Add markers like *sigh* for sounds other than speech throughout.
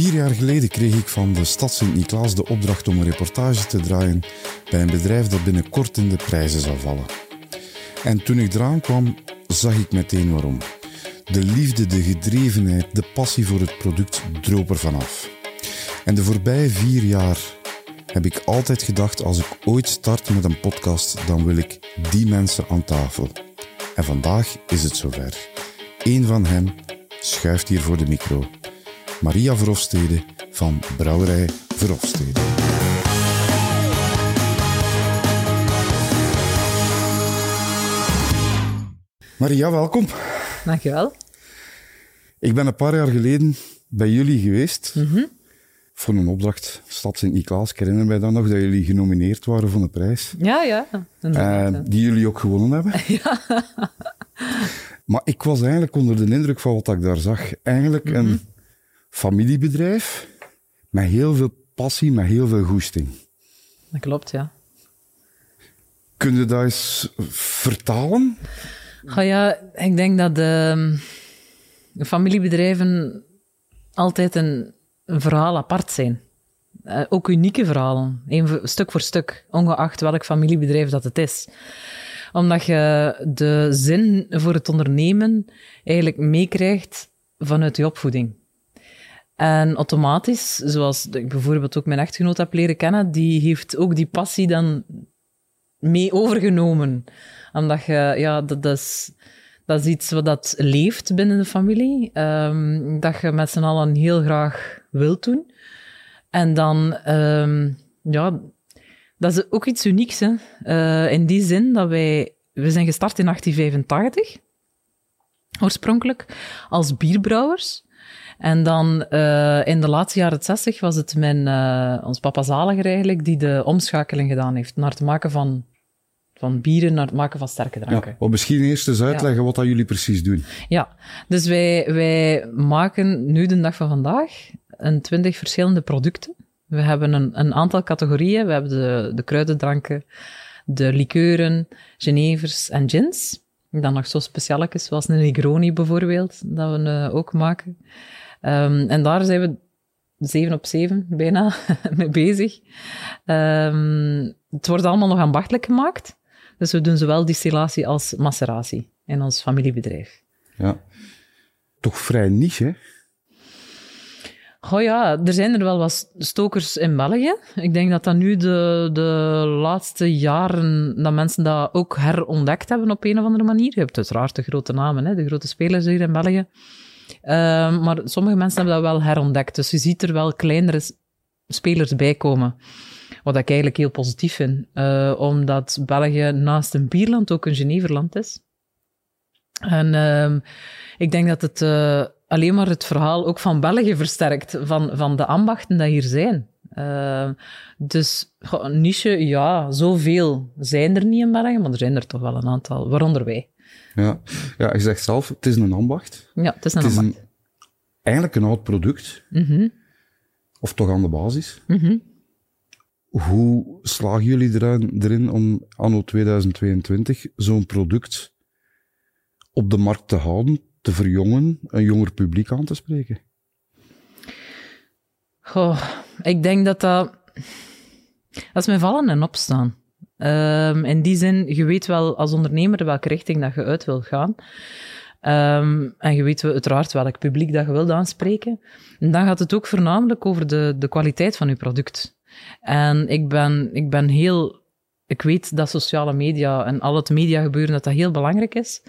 Vier jaar geleden kreeg ik van de stad Sint-Niklaas de opdracht om een reportage te draaien bij een bedrijf dat binnenkort in de prijzen zou vallen. En toen ik eraan kwam, zag ik meteen waarom. De liefde, de gedrevenheid, de passie voor het product droop er vanaf. En de voorbije vier jaar heb ik altijd gedacht: als ik ooit start met een podcast, dan wil ik die mensen aan tafel. En vandaag is het zover. Eén van hen schuift hier voor de micro. Maria Verhofstede van Brouwerij Verhofstede. Maria, welkom. Dankjewel. Ik ben een paar jaar geleden bij jullie geweest voor een opdracht Stad Sint-Niklaas. Ik herinner mij dan nog dat jullie genomineerd waren voor een prijs. Ja, ja. Eh, die jullie ook gewonnen hebben. *laughs* Maar ik was eigenlijk onder de indruk van wat ik daar zag. Eigenlijk een familiebedrijf met heel veel passie, met heel veel goesting. Dat klopt, ja. Kun je dat eens vertalen? Ja, ik denk dat de, de familiebedrijven altijd een, een verhaal apart zijn. Eh, ook unieke verhalen, een stuk voor stuk, ongeacht welk familiebedrijf dat het is. Omdat je de zin voor het ondernemen eigenlijk meekrijgt vanuit je opvoeding. En automatisch, zoals ik bijvoorbeeld ook mijn echtgenoot heb leren kennen, die heeft ook die passie dan mee overgenomen. Omdat je, ja, dat, is, dat is iets wat dat leeft binnen de familie. ehm, dat je met z'n allen heel graag wilt doen. En dan, ehm, ja, dat is ook iets unieks. Hè? Eh, in die zin dat wij, we zijn gestart in 1885, oorspronkelijk, als bierbrouwers. En dan eh, in de laatste jaren 60 was het mijn, eh, ons papa Zaliger eigenlijk die de omschakeling gedaan heeft naar het maken van, van bieren, naar het maken van sterke dranken. Ja, misschien eerst eens uitleggen wat dat jullie precies doen. Ja, dus wij, wij maken nu de dag van vandaag een twintig verschillende producten. We hebben een, een aantal categorieën. We hebben de, de kruidendranken, de likeuren, genevers en gins. Dan nog zo specialetjes, zoals een Negroni bijvoorbeeld, dat we eh, ook maken. Ehm, en daar zijn we zeven op zeven bijna *laughs* mee bezig. Ehm, het wordt allemaal nog ambachtelijk gemaakt. Dus we doen zowel distillatie als maceratie in ons familiebedrijf. Ja. Toch vrij niche, hè? Goh ja, er zijn er wel wat stokers in België. Ik denk dat dat nu de, de laatste jaren, dat mensen dat ook herontdekt hebben op een of andere manier. Je hebt uiteraard de grote namen, hè, de grote spelers hier in België. Ehm, maar sommige mensen hebben dat wel herontdekt. Dus je ziet er wel kleinere spelers bij komen. Wat ik eigenlijk heel positief vind. Eh, omdat België naast een bierland ook een Geneverland is. En ehm, ik denk dat het eh, alleen maar het verhaal ook van België versterkt, van, van de ambachten die hier zijn. Ehm, dus niche, ja, zoveel zijn er niet in België, maar er zijn er toch wel een aantal, waaronder wij. Ja. ja, je zegt zelf, het is een ambacht. Ja, het is een Het is ambacht. een, eigenlijk een oud product. Mhm, Of toch aan de basis. mhm. Hoe slagen jullie erin, erin om anno 2022 zo'n product op de markt te houden, te verjongen, een jonger publiek aan te spreken? Goh, ik denk dat dat... Dat is vallen en opstaan. Ehm, in die zin, je weet wel als ondernemer welke richting dat je uit wil gaan. Ehm, en je weet uiteraard welk publiek dat je wilt aanspreken. En dan gaat het ook voornamelijk over de, de kwaliteit van je product. En ik ben, ik ben heel... Ik weet dat sociale media en al het mediagebeuren, dat dat heel belangrijk is.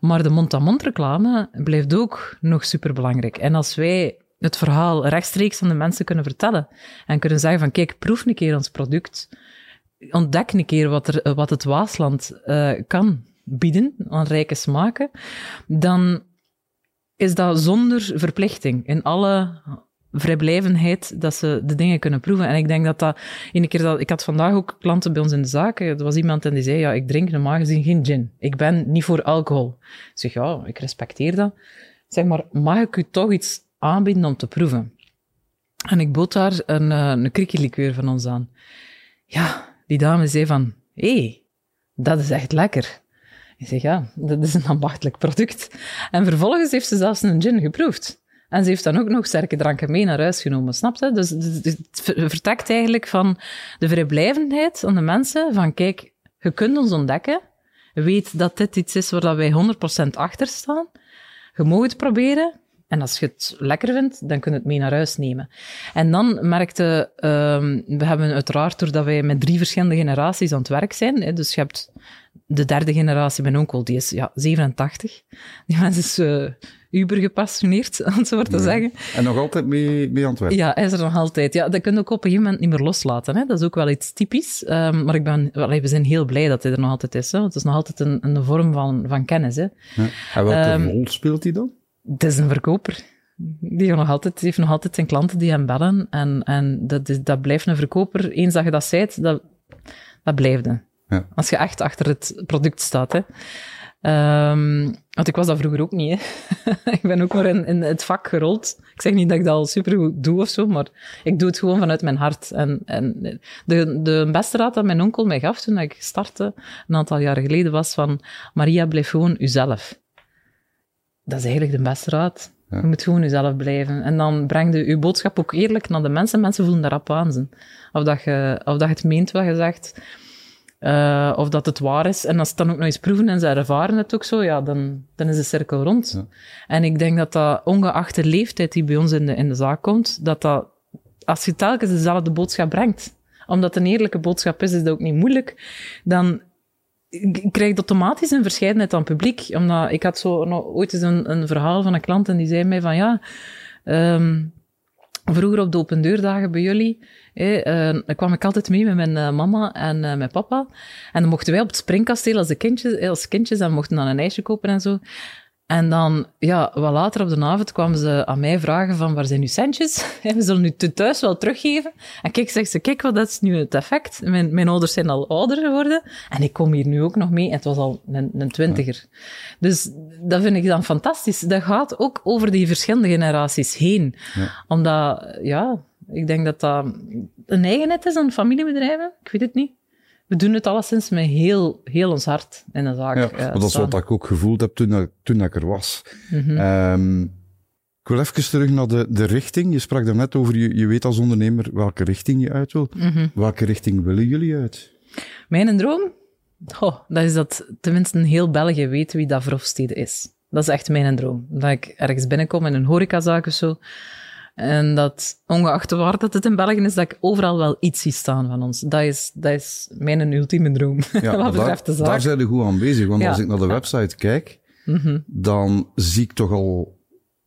Maar de mond-aan-mond reclame blijft ook nog superbelangrijk. En als wij het verhaal rechtstreeks aan de mensen kunnen vertellen en kunnen zeggen van kijk, proef een keer ons product, ontdek een keer wat, er, wat het Waasland eh, kan bieden aan rijke smaken, dan is dat zonder verplichting in alle vrijblijvenheid dat ze de dingen kunnen proeven. En ik denk dat dat... Ene keer dat, ik had vandaag ook klanten bij ons in de zaak. Er was iemand en die zei, ja, ik drink normaal gezien geen gin. Ik ben niet voor alcohol. Ik zeg, ja, ik respecteer dat. Zeg maar, mag ik u toch iets aanbieden om te proeven? En ik bood daar een, uh, een krikkellikeur van ons aan. Ja, die dame zei van, hé, hey, dat is echt lekker. Ik zeg, ja, dat is een ambachtelijk product. En vervolgens heeft ze zelfs een gin geproefd. En ze heeft dan ook nog sterke dranken mee naar huis genomen, snap je? Dus, dus, dus het vertrekt eigenlijk van de vrijblijvendheid van de mensen, van kijk, je kunt ons ontdekken, weet dat dit iets is waar wij 100% achter staan, je mag het proberen, en als je het lekker vindt, dan kun je het mee naar huis nemen. En dan merkte, um, we hebben uiteraard, doordat wij met drie verschillende generaties aan het werk zijn, hè, dus je hebt de derde generatie, mijn onkel, die is ja, 87. Die mens is uh, uber gepassioneerd, *laughs* om het zo te zeggen. En nog altijd mee, mee aan het werk? Ja, hij is er nog altijd. Ja, dat kun je ook op een gegeven moment niet meer loslaten. Hè. Dat is ook wel iets typisch. Um, maar ik ben, wel, we zijn heel blij dat hij er nog altijd is. Hè. Het is nog altijd een, een vorm van, van kennis. Hè. Ja. En welke um, rol speelt hij dan? Het is een verkoper. Die, nog altijd, heeft nog altijd zijn klanten die hem bellen. En, en dat, is, dat blijft een verkoper. Eens dat je dat zei, dat, dat blijft. Ja. Als je echt achter het product staat. Hè. Um, want ik was dat vroeger ook niet. Hè. *laughs* ik ben ook maar in, in het vak gerold. Ik zeg niet dat ik dat al supergoed doe of zo, maar ik doe het gewoon vanuit mijn hart. En, en de, de beste raad dat mijn onkel mij gaf toen ik startte, een aantal jaren geleden, was van Maria, blijf gewoon uzelf dat is eigenlijk de beste raad. Je moet gewoon jezelf blijven. En dan breng je je boodschap ook eerlijk naar de mensen. Mensen voelen daarop aan. Zijn. Of, dat je, of dat je het meent wat je zegt. Uh, of dat het waar is. En als ze het dan ook nog eens proeven en ze ervaren het ook zo, ja, dan, dan is de cirkel rond. Ja. En ik denk dat dat, ongeacht de leeftijd die bij ons in de, in de zaak komt, dat dat, als je telkens dezelfde boodschap brengt, omdat het een eerlijke boodschap is, is dat ook niet moeilijk, dan ik krijg automatisch een verscheidenheid aan publiek. Omdat ik had zo ooit eens een, een verhaal van een klant en die zei mij van ja, um, vroeger op de opendeurdagen bij jullie, eh, kwam ik altijd mee met mijn uh, mama en uh, mijn papa. En dan mochten wij op het springkasteel als, de kindjes, als kindjes en mochten dan een ijsje kopen en zo. En dan, ja, wat later op de avond kwamen ze aan mij vragen van, waar zijn uw centjes? *laughs* We zullen nu thuis wel teruggeven. En kijk, zegt ze, kijk, wat dat is nu het effect. Mijn, mijn ouders zijn al ouder geworden. En ik kom hier nu ook nog mee. En het was al een, een twintiger. Dus dat vind ik dan fantastisch. Dat gaat ook over die verschillende generaties heen. Ja. Omdat, ja, ik denk dat dat een eigenheid is aan familiebedrijven. Ik weet het niet we doen het alleszins met heel, heel ons hart in de zaak. Ja, uh, dat is wat ik ook gevoeld heb toen, toen ik er was. Mm -hmm. um, ik wil even terug naar de, de richting. Je sprak daarnet over, je, je weet als ondernemer welke richting je uit wil. Mm -hmm. Welke richting willen jullie uit? Mijn droom? Oh, dat is dat tenminste een heel België weet wie dat Verhofstede is. Dat is echt mijn droom. Dat ik ergens binnenkom in een horecazaak of zo en dat, ongeacht waar dat het in België is, dat ik overal wel iets zie staan van ons. Dat is, dat is mijn ultieme droom, *laughs* ja, wat betreft de zaak. Daar zijn we goed aan bezig, want als ik naar de website kijk, mm -hmm. dan zie ik toch al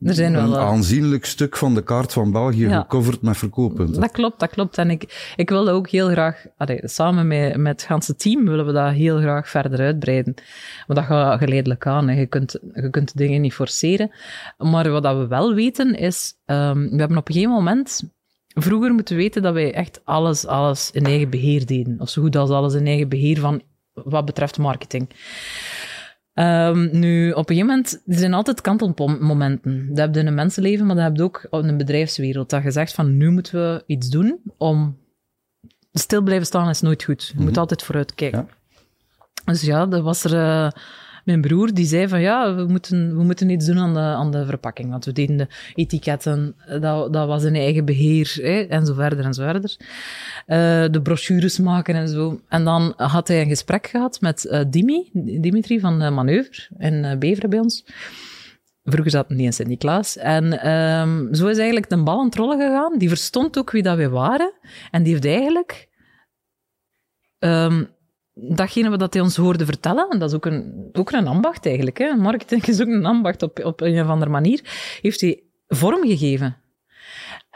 er zijn wel, een aanzienlijk stuk van de kaart van België ja. gecoverd met verkooppunten. Dat klopt, dat klopt. En ik, ik wilde ook heel graag, allee, samen met, met het ganse team willen we dat heel graag verder uitbreiden. Maar dat gaat geleidelijk aan. Hè. Je, kunt, je kunt dingen niet forceren. Maar wat dat we wel weten is, um, we hebben op een gegeven moment Vroeger moeten we weten dat wij echt alles, alles in eigen beheer deden. Of zo goed als alles in eigen beheer van wat betreft marketing. Um, nu, op een gegeven moment, er zijn altijd kantelmomenten. Dat heb je in een mensenleven, maar dat heb je ook in een bedrijfswereld. Dat je zegt van, nu moeten we iets doen om... Stil blijven staan is nooit goed. Je moet mhm. altijd vooruit kijken. Dus ja, dat was er... Uh, mijn broer die zei van ja, we moeten, we moeten iets doen aan de, aan de verpakking. Want we deden de etiketten, dat, dat was in eigen beheer, hè, en zo verder en zo verder. Uh, de brochures maken en zo. En dan had hij een gesprek gehad met uh, Dimi, Dimitri van uh, Manoeuvre in Beveren bij ons. Vroeger zat hij in Sint-Niklaas. En um, zo is eigenlijk de bal aan het rollen gegaan. Die verstond ook wie dat we waren. En die heeft eigenlijk um, datgene wat hij ons hoorde vertellen, en dat is ook een, ook een ambacht eigenlijk, hè. marketing is ook een ambacht op, op een of andere manier, heeft hij vorm gegeven.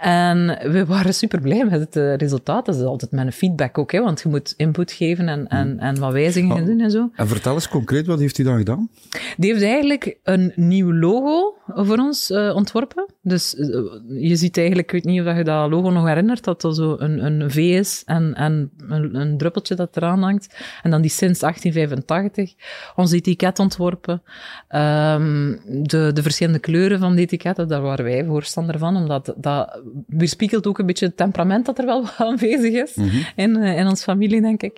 En we waren super blij met het eh, resultaat. Dat is altijd met een feedback ook, hè, want je moet input geven en, en, mm. en wat wijzigingen doen en zo. En vertel eens concreet, wat heeft hij dan gedaan? Die heeft eigenlijk een nieuw logo voor ons uh, ontworpen. Dus uh, je ziet eigenlijk, ik weet niet of je dat logo nog herinnert, dat er zo een, een V is en, en een, een druppeltje dat eraan hangt. En dan die sinds 1885. Ons etiket ontworpen. Um, de, de verschillende kleuren van die etiketten, daar waren wij voorstander van, omdat dat weerspiegelt ook een beetje het temperament dat er wel *laughs* aanwezig is in, uh, in ons familie, denk ik.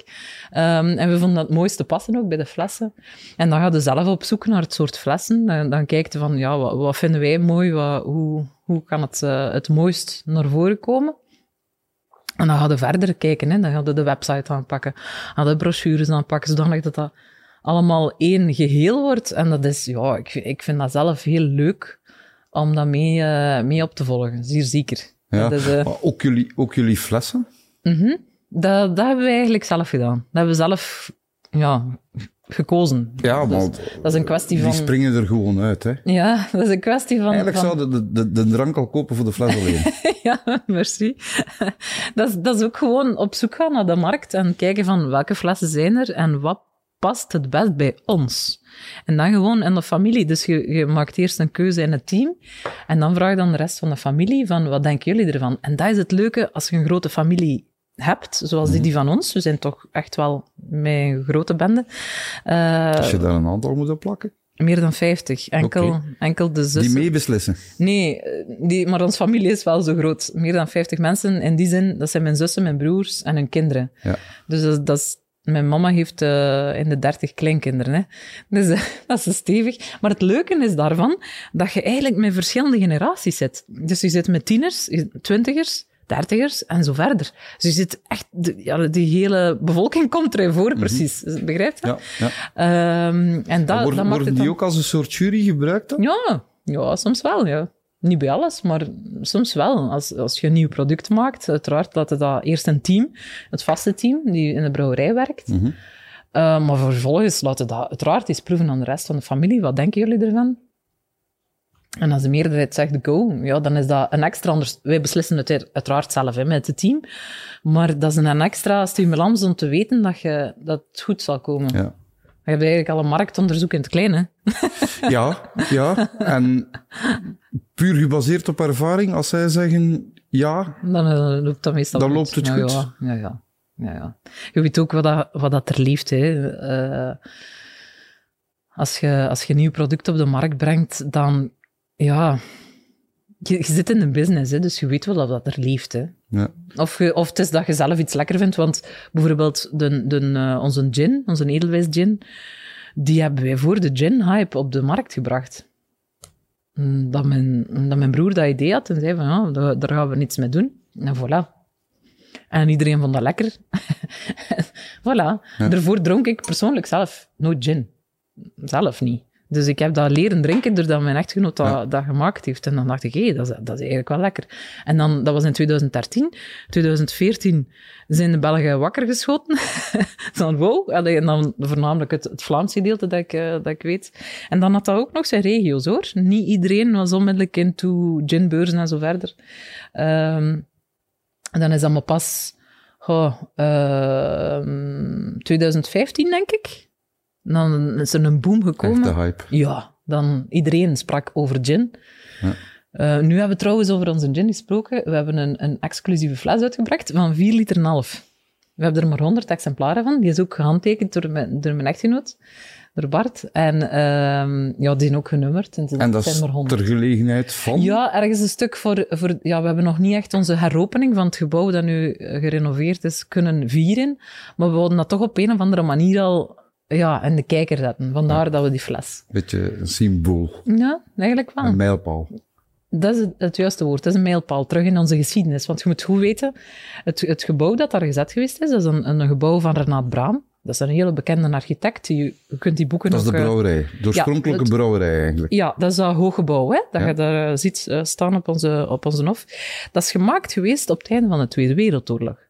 Um, en we vonden dat het mooiste passen ook bij de flessen. En dan ga je zelf op zoek naar het soort flessen. Dan, dan je van, ja, wat, wat vinden wij mooi? Wat, hoe, hoe kan het uh, het mooist naar voren komen? En dan gaan we verder kijken. Hè. Dan gaan we de website aanpakken, gaan de brochures aanpakken, zodat dat dat allemaal één geheel wordt. En dat is, ja, ik, ik vind dat zelf heel leuk om dat mee, uh, mee op te volgen. Zeer zeker. Ja, dat is, uh, maar ook jullie, ook jullie flessen? Mm -hmm. dat, dat hebben we eigenlijk zelf gedaan. Dat hebben we zelf ja, gekozen. Ja, maar dus, dat is een kwestie van... Die springen er gewoon uit, hè? Ja, dat is een kwestie van... Eigenlijk van... zou de, de, de drank al kopen voor de fles alleen. *laughs* ja, merci. *laughs* dat, is, dat is ook gewoon op zoek gaan naar de markt en kijken van welke flessen zijn er en wat past het best bij ons. En dan gewoon in de familie. Dus je, je maakt eerst een keuze in het team en dan vraag je dan de rest van de familie van wat denken jullie ervan? En dat is het leuke als je een grote familie hebt, zoals die, die van ons. We zijn toch echt wel met een grote bende. Uh, Als je daar een aantal moet op plakken? Meer dan 50. Enkel, enkel de zussen. Die meebeslissen? Nee, die, maar onze familie is wel zo groot. Meer dan 50 mensen. In die zin, dat zijn mijn zussen, mijn broers en hun kinderen. Ja. Dus dat, dat is mijn mama heeft uh, in de dertig kleinkinderen. Hè. Dus uh, *laughs* dat is stevig. Maar het leuke is daarvan dat je eigenlijk met verschillende generaties zit. Dus je zit met tieners, twintigers, dertigers en zo verder. Dus je zit echt, de, ja, die hele bevolking *laughs* komt erin voor, precies. Mm -hmm. Begrijpt je? Ja. ja. Um, en dat, worden dat maakt worden het die ook als een soort jury gebruikt dan? Ja, ja, soms wel, ja. Niet bij alles, maar soms wel. Als, als je een nieuw product maakt, uiteraard laat het dat eerst een team, het vaste team, die in de brouwerij werkt. Mm -hmm. uh, maar vervolgens laten dat uiteraard eens proeven aan de rest van de familie. Wat denken jullie ervan? En als de meerderheid zegt go, ja, dan is dat een extra anders. Wij beslissen het uiteraard zelf hè, met het team. Maar dat is een extra stimulans om te weten dat, je, dat het goed zal komen. Ja. Je hebt eigenlijk al een marktonderzoek in het klein, hè? *laughs* ja, ja. En puur gebaseerd op ervaring, als zij zeggen ja... Dan uh, loopt dat meestal Dan goed. loopt het ja, goed. Ja, ja, ja, ja, ja. Je weet ook wat dat, wat dat er leeft, hè. Uh, als, je, als je een nieuw product op de markt brengt, dan... Ja... Je, je zit in een business, hè, dus je weet wel dat dat er leeft, hè. Ja. Of, je, of het is dat je zelf iets lekker vindt, want bijvoorbeeld de, de, uh, onze gin, onze edelwijs gin, die hebben wij voor de gin-hype op de markt gebracht. Dat mijn, dat mijn broer dat idee had en zei van, ja, daar, daar gaan we niets mee doen. En voilà. En iedereen vond dat lekker. *laughs* voilà. Ja. Daarvoor dronk ik persoonlijk zelf nooit gin. Zelf niet. Dus ik heb dat leren drinken doordat mijn echtgenoot dat, ja. dat gemaakt heeft. En dan dacht ik, hé, hey, dat, is, dat is eigenlijk wel lekker. En dan, dat was in 2013. 2014 zijn de Belgen wakker geschoten. *laughs* dan, wow. En dan voornamelijk het, het Vlaamse gedeelte dat ik, uh, dat ik weet. En dan had dat ook nog zijn regio's, hoor. Niet iedereen was onmiddellijk into ginbeurzen en zo verder. Um, en dan is dat maar pas oh, uh, 2015, denk ik. Dan is er een boom gekomen. Hype. Ja, dan iedereen sprak over gin. Ja. Uh, nu hebben we trouwens over onze gin gesproken. We hebben een, een exclusieve fles uitgebracht van 4 liter en half. We hebben er maar 100 exemplaren van. Die is ook gehandtekend door mijn, door mijn echtgenoot, door Bart. En uh, ja, die zijn ook genummerd. En, en dat is ter gelegenheid van? Ja, ergens een stuk voor, voor... Ja, we hebben nog niet echt onze heropening van het gebouw dat nu gerenoveerd is kunnen vieren. Maar we wilden dat toch op een of andere manier al ja, in de kijker zetten. Vandaar ja. dat we die fles. Beetje een symbool. Ja, eigenlijk wel. Een mijlpaal. Dat is het, het, juiste woord. Dat is een mijlpaal terug in onze geschiedenis. Want je moet goed weten, het, het gebouw dat daar gezet geweest is, dat is een, een gebouw van Renaat Braam. Dat is een hele bekende architect. Je, je kunt die boeken Dat is ook, de brouwerij. De oorspronkelijke ja, brouwerij eigenlijk. Ja, dat is dat hooggebouw, hè, dat ja. je daar ziet uh, staan op onze, op onze hof. Dat is gemaakt geweest op het einde van de Tweede Wereldoorlog.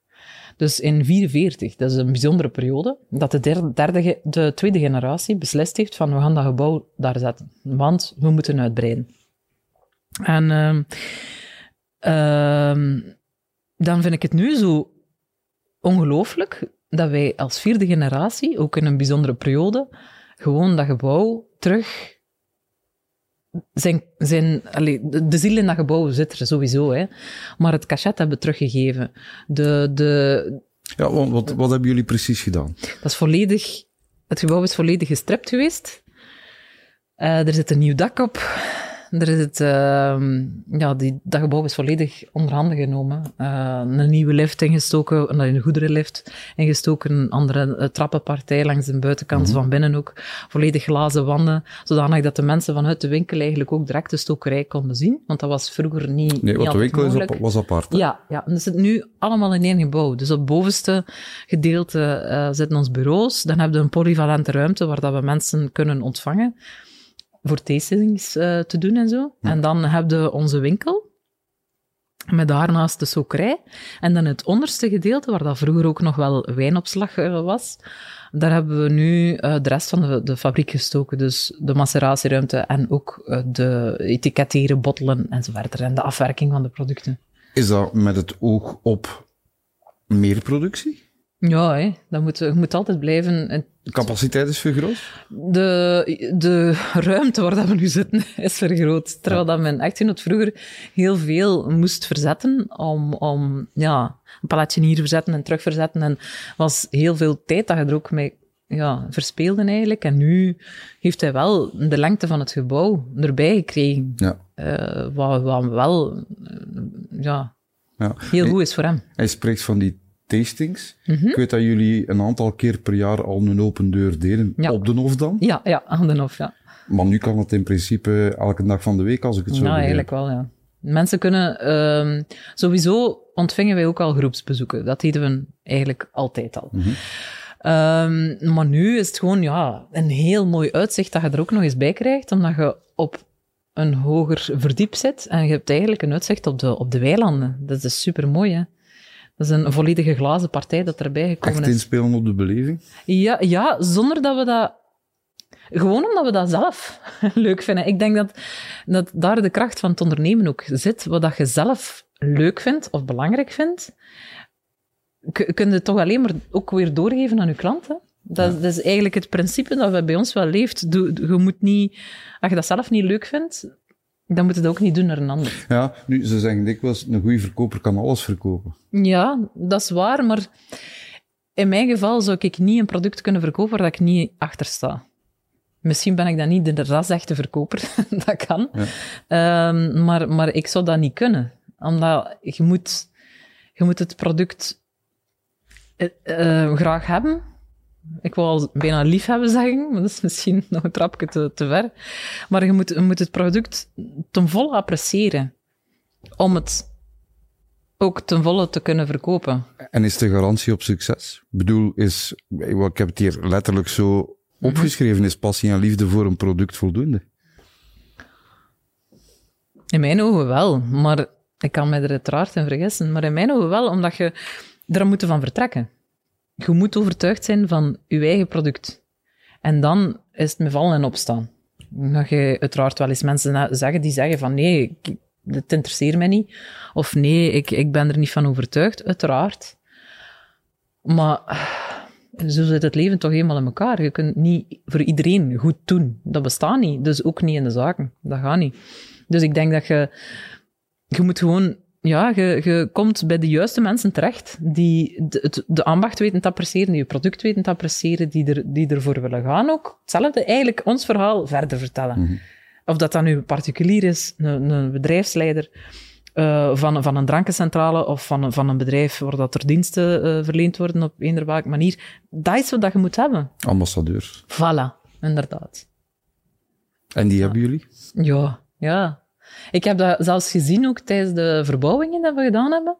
Dus in 1944, dat is een bijzondere periode, dat de, derde, de tweede generatie beslist heeft van we gaan dat gebouw daar zetten, want we moeten uitbreiden. En uh, uh, dan vind ik het nu zo ongelooflijk dat wij als vierde generatie, ook in een bijzondere periode, gewoon dat gebouw terug zijn, zijn, allee, de ziel in dat gebouw zit er sowieso, hè. maar het cachet hebben teruggegeven. De, de, ja, wat, wat, wat hebben jullie precies gedaan? Dat is volledig, het gebouw is volledig gestript geweest. Uh, er zit een nieuw dak op. Er is het, ehm, ja, die, dat gebouw is volledig onder handen genomen. Uh, een nieuwe lift ingestoken, een goederenlift ingestoken, een andere uh, trappenpartij langs de buitenkant mm van binnen ook. Volledig glazen wanden, zodanig dat de mensen vanuit de winkel eigenlijk ook direct de stokerij konden zien. Want dat was vroeger niet Nee, want de winkel is op, was apart. Ja, ja, en dat zit nu allemaal in één gebouw. Dus op het bovenste gedeelte uh, zitten ons bureaus. Dan hebben we een polyvalente ruimte waar dat we mensen kunnen ontvangen voor tastings uh, te doen en zo. En dan hebben we onze winkel, met daarnaast de sokerij. En dan het onderste gedeelte, waar dat vroeger ook nog wel wijnopslag uh, was, daar hebben we nu uh, de rest van de, de, fabriek gestoken. Dus de maceratieruimte en ook de etiketteren, bottelen enzovoort. En de afwerking van de producten. Is dat met het oog op meer productie? Ja, hè. Dat moet, je moet altijd blijven. De capaciteit is vergroot? De, de ruimte waar dat we nu zitten *laughs* is vergroot. Terwijl dat men echt het vroeger heel veel moest verzetten om, om ja, een paletje hier verzetten en terug verzetten. En was heel veel tijd dat je er ook mee ja, verspeelde eigenlijk. En nu heeft hij wel de lengte van het gebouw erbij gekregen. Ja. Uh, wat, wat wel uh, ja, ja, heel goed is voor hem. Hij spreekt van die tastings. Mm -hmm. Ik weet dat jullie een aantal keer per jaar al een open deur deden. Ja. Op de Hof dan? Ja, ja, aan de Hof, ja. Maar nu kan het in principe elke dag van de week, als ik het zo Ja, eigenlijk wel, ja. Mensen kunnen... Um, sowieso ontvingen wij ook al groepsbezoeken. Dat deden we eigenlijk altijd al. Mm -hmm. um, maar nu is het gewoon ja, een heel mooi uitzicht dat je er ook nog eens bij krijgt, omdat je op een hoger verdiep zit en je hebt eigenlijk een uitzicht op de, op de weilanden. Dat is super mooi, hè. Dat is een volledige glazen partij dat erbij gekomen Echt is. inspelen op de beleving? Ja, ja, zonder dat we dat... Gewoon omdat we dat zelf *laughs* leuk vinden. Ik denk dat, dat daar de kracht van het ondernemen ook zit. Wat dat je zelf leuk vindt of belangrijk vindt, kun je toch alleen maar ook weer doorgeven aan je klanten. Dat, ja. dat, is eigenlijk het principe dat bij ons wel leeft. Je moet niet, als je dat zelf niet leuk vindt, dan moet het ook niet doen naar een ander. Ja, nu, ze zeggen dikwijls, een goede verkoper kan alles verkopen. Ja, dat is waar, maar in mijn geval zou ik niet een product kunnen verkopen waar ik niet achter sta. Misschien ben ik dan niet de ras-echte verkoper, *laughs* dat kan. Ja. Um, maar, maar ik zou dat niet kunnen. Omdat je moet, je moet het product uh, uh, graag hebben, ik wil al bijna liefhebben zeggen, maar dat is misschien *laughs* nog een trapje te, te ver. Maar je moet, je moet het product ten volle appreciëren om het ook ten volle te kunnen verkopen. En is de garantie op succes? Ik bedoel, is, ik heb het hier letterlijk zo opgeschreven, is passie en liefde voor een product voldoende? In mijn ogen wel, maar ik kan me er uiteraard in vergissen. Maar in mijn ogen wel, omdat je er moet van vertrekken je moet overtuigd zijn van je eigen product. En dan is het met vallen en opstaan. Dat je uiteraard wel eens mensen zeggen die zeggen van nee, ik, het interesseert mij niet. Of nee, ik, ik ben er niet van overtuigd. Uiteraard. Maar zo zit het leven toch helemaal in elkaar. Je kunt niet voor iedereen goed doen. Dat bestaat niet. Dus ook niet in de zaken. Dat gaat niet. Dus ik denk dat je, je moet gewoon ja, je, je komt bij de juiste mensen terecht die de, de ambacht weten te appreciëren, die je product weten te appreciëren, die, er, die ervoor willen gaan ook. Hetzelfde, eigenlijk ons verhaal verder vertellen. Mm -hmm. Of dat dan nu een particulier is, een, een bedrijfsleider uh, van, van een drankencentrale of van, van een bedrijf waar dat er diensten uh, verleend worden op eender welke manier. Dat is wat je moet hebben. Ambassadeurs. Voilà, inderdaad. En die ja. hebben jullie? Ja, ja. Ik heb dat zelfs gezien ook tijdens de verbouwingen die we gedaan hebben.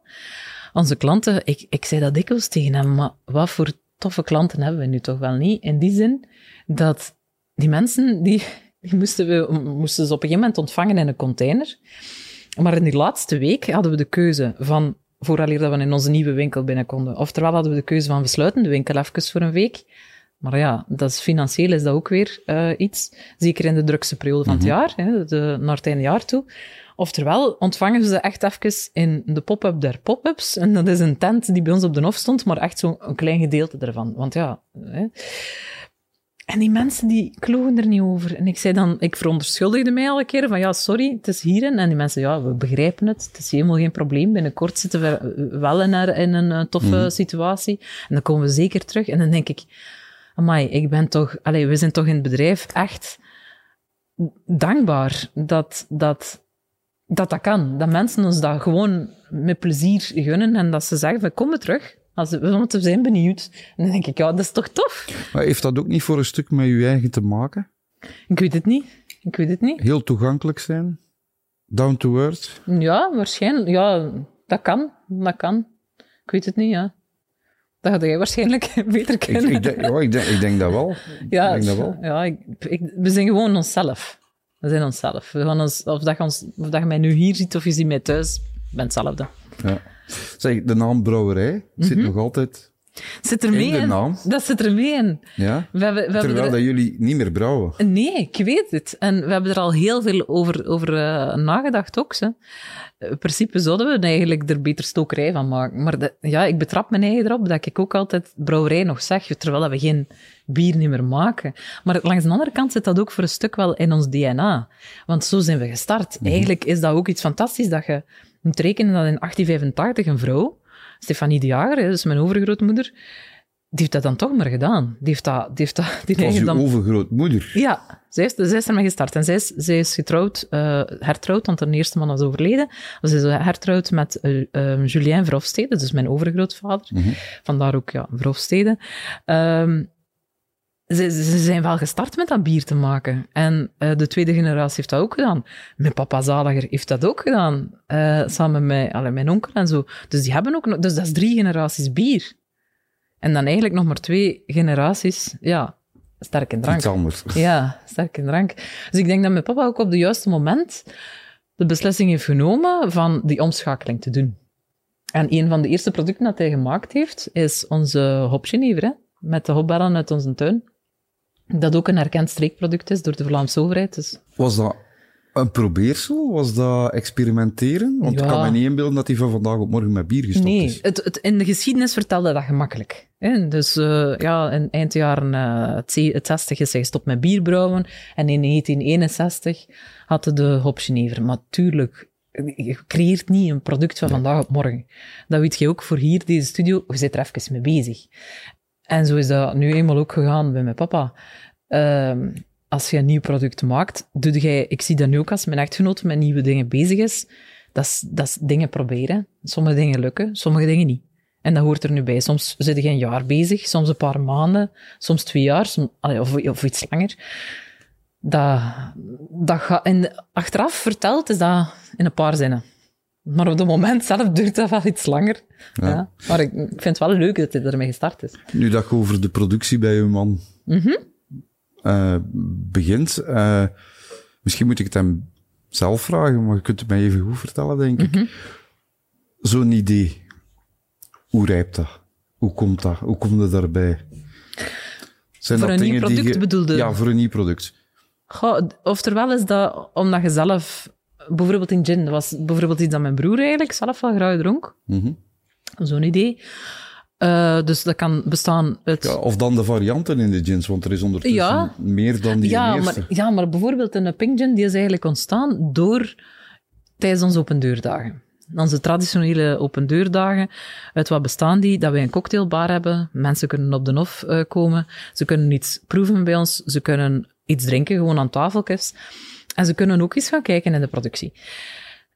Onze klanten, ik, ik zei dat dikwijls tegen hem, maar wat voor toffe klanten hebben we nu toch wel niet? In die zin dat die mensen, die, die moesten, we, moesten ze op een gegeven moment ontvangen in een container. Maar in die laatste week hadden we de keuze van, vooraleer dat we in onze nieuwe winkel binnen konden, oftewel hadden we de keuze van, we sluiten de winkel even voor een week. Maar ja, dat is, financieel is dat ook weer uh, iets. Zeker in de drukste periode van het Mhm. jaar, hè, de, naar het einde jaar toe. Oftewel, ontvangen ze echt even in de pop-up der pop-ups. En dat is een tent die bij ons op de hof stond, maar echt zo'n een klein gedeelte ervan. Want ja... Hè. En die mensen die klogen er niet over. En ik zei dan, ik verontschuldigde mij een keer van ja, sorry, het is hierin. En die mensen, ja, we begrijpen het. Het is helemaal geen probleem. Binnenkort zitten we wel in, in een eh, toffe Mhm. situatie. En dan komen we zeker terug. En dan denk ik, amai, ik ben toch, allee, we zijn toch in het bedrijf echt dankbaar dat dat, dat dat kan. Dat mensen ons dat gewoon met plezier gunnen en dat ze zeggen van kom maar terug. Als we, want we zijn benieuwd. En dan denk ik, ja, dat is toch tof? Maar heeft dat ook niet voor een stuk met je eigen te maken? Ik weet het niet. Ik weet het niet. Heel toegankelijk zijn? Down to earth? Ja, waarschijnlijk. Ja, dat kan. Dat kan. Ik weet het niet, ja. Dat had jij waarschijnlijk *laughs* beter Ik, kennen. ik, denk, ja, ik, denk, ik denk dat wel. *laughs* ja, ik denk dat wel. ja ik, ik- we zijn gewoon onszelf. We zijn onszelf. We gaan ons, of, dat je ons, of dat je mij nu hier ziet of je ziet mij thuis, ik ben hetzelfde. Ja. Zeg, de naam brouwerij zit Mhm. nog altijd Zit er mee in in? Dat zit er mee in. Ja? We hebben, we hebben Terwijl er- dat jullie niet meer brouwen. Nee, ik weet het. En we hebben er al heel veel over, over eh, nagedacht ook. Hè. In principe zouden we eigenlijk er beter stokerij van maken. Maar de- ja, ik betrap mijn eigen erop dat ik ook altijd brouwerij nog zeg, terwijl dat we geen bier niet meer maken. Maar langs de andere kant zit dat ook voor een stuk wel in ons DNA. Want zo zijn we gestart. Eigenlijk is dat ook iets fantastisch dat je moet rekenen dat in 1885 een vrouw, Stefanie de Jager, hè, dus mijn overgrootmoeder, die heeft dat dan toch maar gedaan. Die heeft dat, die heeft dat, die was dan overgrootmoeder. ja, zij is, zij is ermee gestart. En zij is, zij is getrouwd, eh, hertrouwd, want haar eerste man was overleden. Ze is hertrouwd met eh, eh, Julien Verhofstede, dus mijn overgrootvader. Mhm. Vandaar ook, ja, Verhofstede. Ehm, ze, ze zijn wel gestart met dat bier te maken. En eh, de tweede generatie heeft dat ook gedaan. Mijn papa Zaliger heeft dat ook gedaan. eh, samen met mijn onkel en zo. Dus die hebben ook. Dus dat is drie generaties bier. En dan eigenlijk nog maar twee generaties, ja, sterke drank. Iets anders. Ja, sterke drank. Dus ik denk dat mijn papa ook op het juiste moment de beslissing heeft genomen van die omschakeling te doen. En een van de eerste producten dat hij gemaakt heeft, is onze hopgenever, hè, met de hopbellen uit onze tuin. Dat ook een erkend streekproduct is door de Vlaamse overheid. Dus Was dat een probeersel? Was dat experimenteren? Want ik kan me niet inbeelden dat hij van vandaag op morgen met bier gestopt nee, is. het, het, in de geschiedenis vertelde dat gemakkelijk. Hè. Dus eh, ja, in eind jaren eh, het ze- het 60 is hij gestopt met bierbrouwen. En in 1961 had hij de hopgenever. Maar tuurlijk, je creëert niet een product van vandaag op morgen. Dat weet je ook voor hier, deze studio. Je zit er even mee bezig. En zo is dat nu eenmaal ook gegaan bij mijn papa. Ehm, als je een nieuw product maakt, doe jij, ik zie dat nu ook als mijn echtgenoot met nieuwe dingen bezig is, dat is, dat dingen proberen. Sommige dingen lukken, sommige dingen niet. En dat hoort er nu bij. Soms zit je een jaar bezig, soms een paar maanden, soms twee jaar, of, of iets langer. Dat, dat ga, en achteraf verteld is dat in een paar zinnen. Maar op het moment zelf duurt dat wel iets langer. Ja. Maar ik, ik vind het wel leuk dat hij ermee gestart is. Nu dat je over de productie bij uw man Mhm. eh, begint, eh, misschien moet ik het hem zelf vragen, maar je kunt het mij even goed vertellen, denk Mhm. ik. Zo'n idee, hoe rijpt dat? Hoe komt dat? Hoe komt het daarbij? Zijn Voor dat een nieuw dingen die product je- bedoelde? Ja, voor een nieuw product. Goh, oftewel is dat omdat je zelf, bijvoorbeeld in gin, dat was bijvoorbeeld iets dat mijn broer eigenlijk zelf wel graag dronk. Mhm. Zo'n idee. Eh, dus dat kan bestaan uit... Ja, of dan de varianten in de gins, want er is ondertussen Ja. meer dan die Ja, eerste. maar, ja, maar bijvoorbeeld een pink gin, die is eigenlijk ontstaan door tijdens onze opendeurdagen. Onze traditionele opendeurdagen, uit wat bestaan die? Dat wij een cocktailbar hebben, mensen kunnen op de hof eh, komen, ze kunnen iets proeven bij ons, ze kunnen iets drinken, gewoon aan tafeltjes. En ze kunnen ook eens gaan kijken in de productie.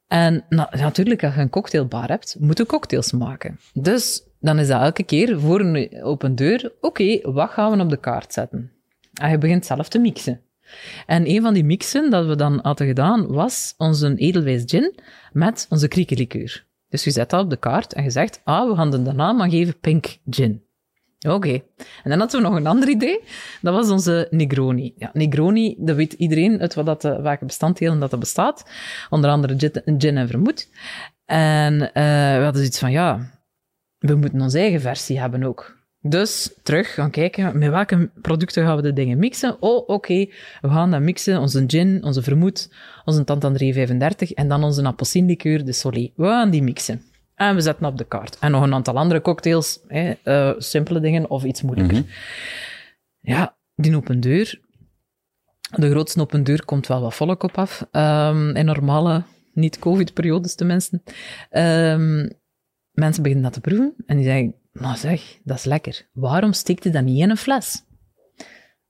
En na- natuurlijk, als je een cocktailbar hebt, moet je cocktails maken. Dus dan is dat elke keer voor een open deur, oké, wat gaan we op de kaart zetten? En je begint zelf te mixen. En een van die mixen dat we dan hadden gedaan, was onze edelwijs gin met onze kriekenlikeur. Dus je zet dat op de kaart en je zegt, ah, we gaan de naam aan geven Pink Gin. Oké. En dan hadden we nog een ander idee. Dat was onze Negroni. Ja, Negroni, dat weet iedereen uit wat dat, eh, welke bestanddelen dat, dat bestaat. Onder andere gin, en vermoed. En eh, we hadden zoiets van, ja, we moeten onze eigen versie hebben ook. Dus terug gaan kijken, met welke producten gaan we de dingen mixen? Oh, oké, we gaan dat mixen, onze gin, onze vermoed, onze Tantan 335 en dan onze appelsienlikeur, de Soleil. We gaan die mixen. En we zetten op de kaart. En nog een aantal andere cocktails, hè, eh, simpele dingen of iets moeilijker. Ja, die open deur. De grootste open deur komt wel wat volk op af. Ehm, in normale, niet-covid-periodes tenminste. Ehm, mensen beginnen dat te proeven en die zeggen, maar zeg, dat is lekker. Waarom steekt je dat niet in een fles?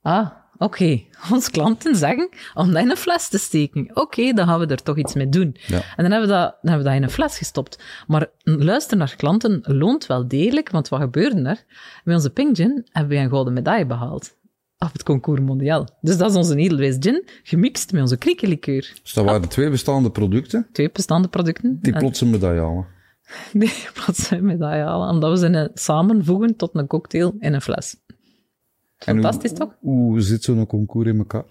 Ah, oké, *laughs* onze klanten zeggen om dat in een fles te steken. Oké, dan gaan we er toch iets mee doen. Ja. En dan hebben, we dat, dan hebben we dat in een fles gestopt. Maar luisteren naar klanten loont wel degelijk, want wat gebeurde er? Bij onze Pink Gin hebben we een gouden medaille behaald. Op het concours mondiaal. Dus dat is onze Edelweiss Gin, gemixt met onze kriekenlikeur. Dus dat waren twee bestaande producten Twee bestaande producten. die plots een medaille halen. *laughs* Nee, plots een medaille halen. Omdat we ze een- samenvoegen tot een cocktail in een fles. En Fantastisch, hoe, toch? Hoe zit zo'n concours in elkaar?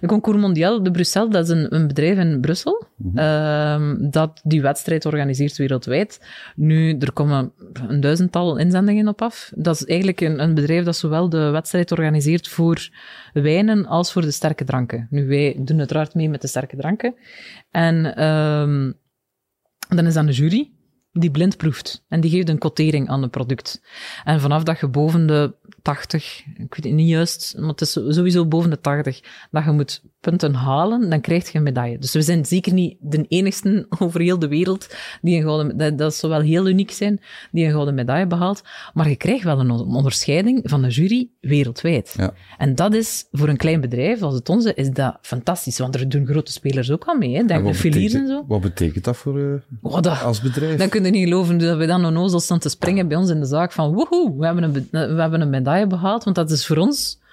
De Concours Mondial de Bruxelles, dat is een, een bedrijf in Brussel, ehm, dat die wedstrijd organiseert wereldwijd. Nu, er komen een duizendtal inzendingen op af. Dat is eigenlijk een, een bedrijf dat zowel de wedstrijd organiseert voor wijnen als voor de sterke dranken. Nu, wij doen uiteraard mee met de sterke dranken. En ehm, dan is dat een jury die blind proeft. En die geeft een quotering aan het product. En vanaf dat je boven de 80, ik weet het niet juist, maar het is sowieso boven de 80, dat je moet punten halen, dan krijg je een medaille. Dus we zijn zeker niet de enigste over heel de wereld die een gouden, dat, dat zou wel heel uniek zijn, die een gouden medaille behaalt. Maar je krijgt wel een onderscheiding van de jury wereldwijd. Ja. En dat is, voor een klein bedrijf als het onze, is dat fantastisch. Want er doen grote spelers ook aan mee, hè. En Denk de wat Filiers en betekent, zo. wat betekent dat voor Oh, dat, als bedrijf? dan kun je niet geloven dat we dan onnozel staan te springen bij ons in de zaak van woehoe, we hebben een, we hebben een medaille behaald, want dat is voor ons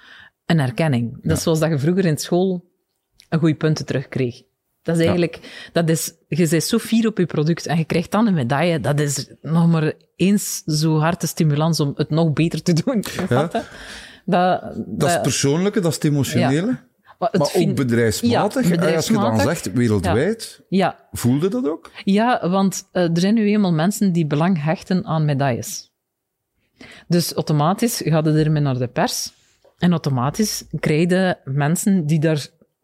een erkenning. Dat is zoals dat je vroeger in school een goede punten terugkreeg. Dat is eigenlijk, dat is, je bent zo fier op je product en je krijgt dan een medaille. Dat is nog maar eens zo harde stimulans om het nog beter te doen. Je? Dat, dat is het persoonlijke, dat is het emotionele. maar het Maar vind- ook bedrijfsmatig. Ja, Als je dan bedrijfsmatig. zegt wereldwijd, Ja, voelde dat ook? Ja, want eh, er zijn nu eenmaal mensen die belang hechten aan medailles. Dus automatisch gaat het ermee naar de pers. En automatisch krijg je mensen die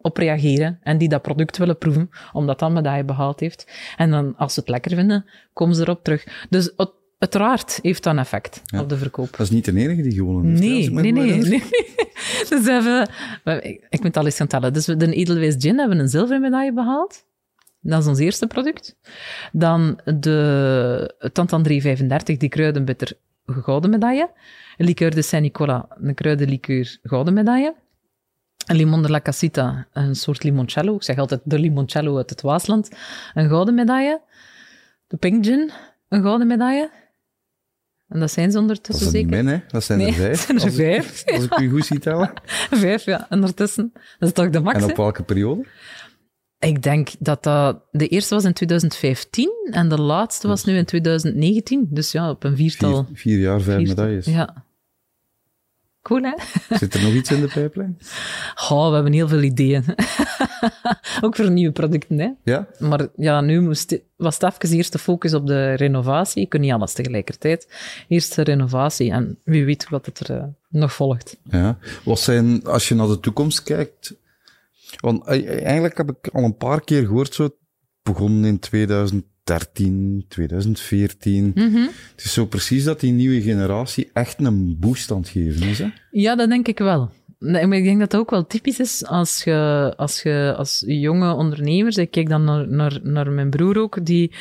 daarop reageren en die dat product willen proeven, omdat dat een medaille behaald heeft. En dan, als ze het lekker vinden, komen ze erop terug. Dus uit- uiteraard heeft dat een effect op de verkoop. Dat is niet de enige die gewonnen heeft. Nee, nee, nee, *laughs* nee. Dus we- ik, ik moet het al eens gaan tellen. Dus we- de Edelweiss Gin hebben een zilveren medaille behaald. Dat is ons eerste product. Dan de Tantan 335, die kruidenbitter, gouden medaille. Liqueur de Saint-Nicolas, een kruidenliqueur, gouden medaille. Een limon de la Casita, een soort limoncello. Ik zeg altijd de limoncello uit het Waasland. Een gouden medaille. De Pink Gin, een gouden medaille. En dat zijn ze Dat ondertussen niet zeker. min, hè? Dat zijn Nee, er *laughs* vijf. dat zijn er als ik- vijf. Als ik u goed zie tellen. *laughs* Vijf, ja, ondertussen. Dat is toch de max, En hè? op welke periode? Ik denk dat dat... De eerste was in 2015 en de laatste was nu in 2019. Dus ja, op een viertal... Vier, vier jaar, vijf viertal- medailles. Ja. Cool, hè? Zit er nog iets in de pijplijn? Oh, we hebben heel veel ideeën. *laughs* Ook voor nieuwe producten, hè. Ja? Maar ja, nu moest, was het even eerst de focus op de renovatie. Ik kan niet alles tegelijkertijd. Eerst de renovatie en wie weet wat het er eh, nog volgt. Ja. Wat zijn, als je naar de toekomst kijkt... Want eh, eigenlijk heb ik al een paar keer gehoord, zo, het begon in 2013, 2014. Mhm. Het is zo precies dat die nieuwe generatie echt een boost aan het geven is, hè? Ja, dat denk ik wel. Nee, maar ik denk dat dat ook wel typisch is als je als, je, als jonge ondernemers, ik kijk dan naar, naar, naar mijn broer ook, die,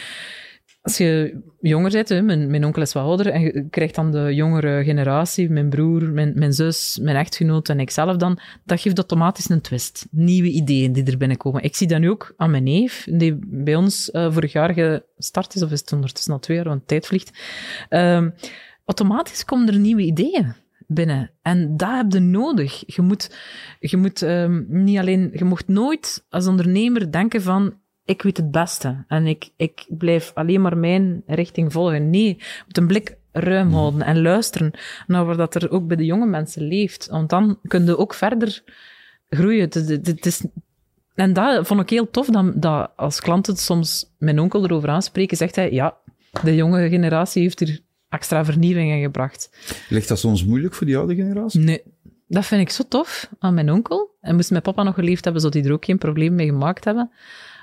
als je jonger bent, mijn, onkel is wat ouder, en je krijgt dan de jongere generatie, mijn broer, mijn, mijn zus, mijn echtgenoot en ikzelf dan, dat geeft automatisch een twist. Nieuwe ideeën die er binnenkomen. Ik zie dat nu ook aan mijn neef, die bij ons eh, vorig jaar gestart is, of is het ondertussen al twee jaar, want tijd vliegt. Ehm, automatisch komen er nieuwe ideeën binnen. En dat heb je nodig. Je moet, je moet ehm, niet alleen, je mocht nooit als ondernemer denken van, ik weet het beste en ik, ik blijf alleen maar mijn richting volgen. Nee, moet een blik ruim houden en luisteren naar wat er ook bij de jonge mensen leeft. Want dan kun je ook verder groeien. Het, is- het is, en dat vond ik heel tof, dat, dat als klanten soms mijn onkel erover aanspreken, zegt hij, ja, de jonge generatie heeft hier extra vernieuwing in gebracht. Ligt dat soms moeilijk voor die oude generatie? Nee, dat vind ik zo tof aan mijn onkel. En moest mijn papa nog geleefd hebben, zou hij er ook geen probleem mee gemaakt hebben.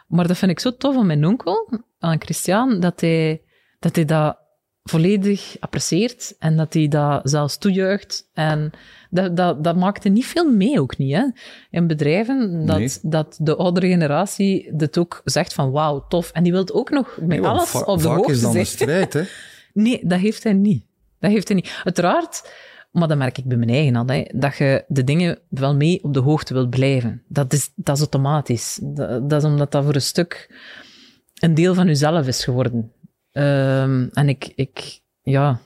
Maar dat vind ik zo tof aan mijn onkel, aan Christian, dat hij dat, hij dat volledig apprecieert en dat hij dat zelfs toejuicht. En dat, dat, dat maakte niet veel mee, ook niet, hè. In bedrijven, dat, Nee. dat de oudere generatie dit ook zegt van wauw, tof. En die wil ook nog met Nee, alles op de hoogte is dan zijn. een strijd, hè? *laughs* Nee, dat heeft hij niet. Dat heeft hij niet. Uiteraard Maar dat merk ik bij mijn eigen al, hè, dat je de dingen wel mee op de hoogte wilt blijven. Dat is, dat is automatisch. Dat, dat is omdat dat voor een stuk een deel van jezelf is geworden. Ehm, en ik, ik, ja,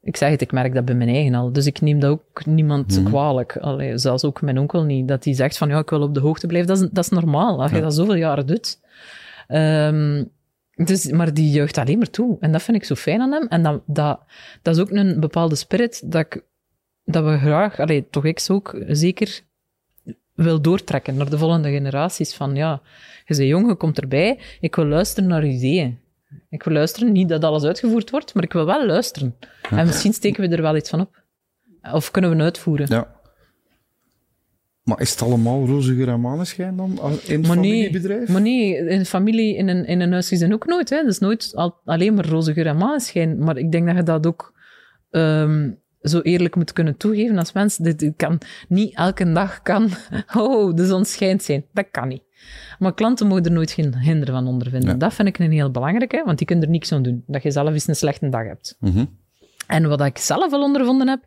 ik zeg het, ik merk dat bij mijn eigen al. Dus ik neem dat ook niemand Mhm. kwalijk. Allee, zelfs ook mijn onkel niet. Dat hij zegt van, ja, ik wil op de hoogte blijven. Dat is, dat is normaal, als je dat zoveel jaren doet. Ehm, dus, maar die juicht alleen maar toe. En dat vind ik zo fijn aan hem. En dat, dat, dat is ook een bepaalde spirit dat, ik, dat we graag, allee, toch ik ook, zeker wil doortrekken naar de volgende generaties. Van ja, je bent jong, je komt erbij. Ik wil luisteren naar ideeën. Ik wil luisteren, niet dat alles uitgevoerd wordt, maar ik wil wel luisteren. En misschien steken we er wel iets van op. Of kunnen we het uitvoeren. Ja. Maar is het allemaal roze geur en maneschijn dan in het Maar nee, familiebedrijf? maar nee, in een familie, in een, in een huisgezin ook nooit. Hè. Dat is nooit al, alleen maar roze geur en maneschijn. Maar ik denk dat je dat ook ehm, zo eerlijk moet kunnen toegeven als mens. Dit kan niet elke dag kan, *laughs* oh, de zon schijnt zijn. Dat kan niet. Maar klanten mogen er nooit geen hinder van ondervinden. Ja. Dat vind ik een heel belangrijke, want die kunnen er niks aan doen. Dat je zelf eens een slechte dag hebt. Mhm. En wat ik zelf al ondervonden heb,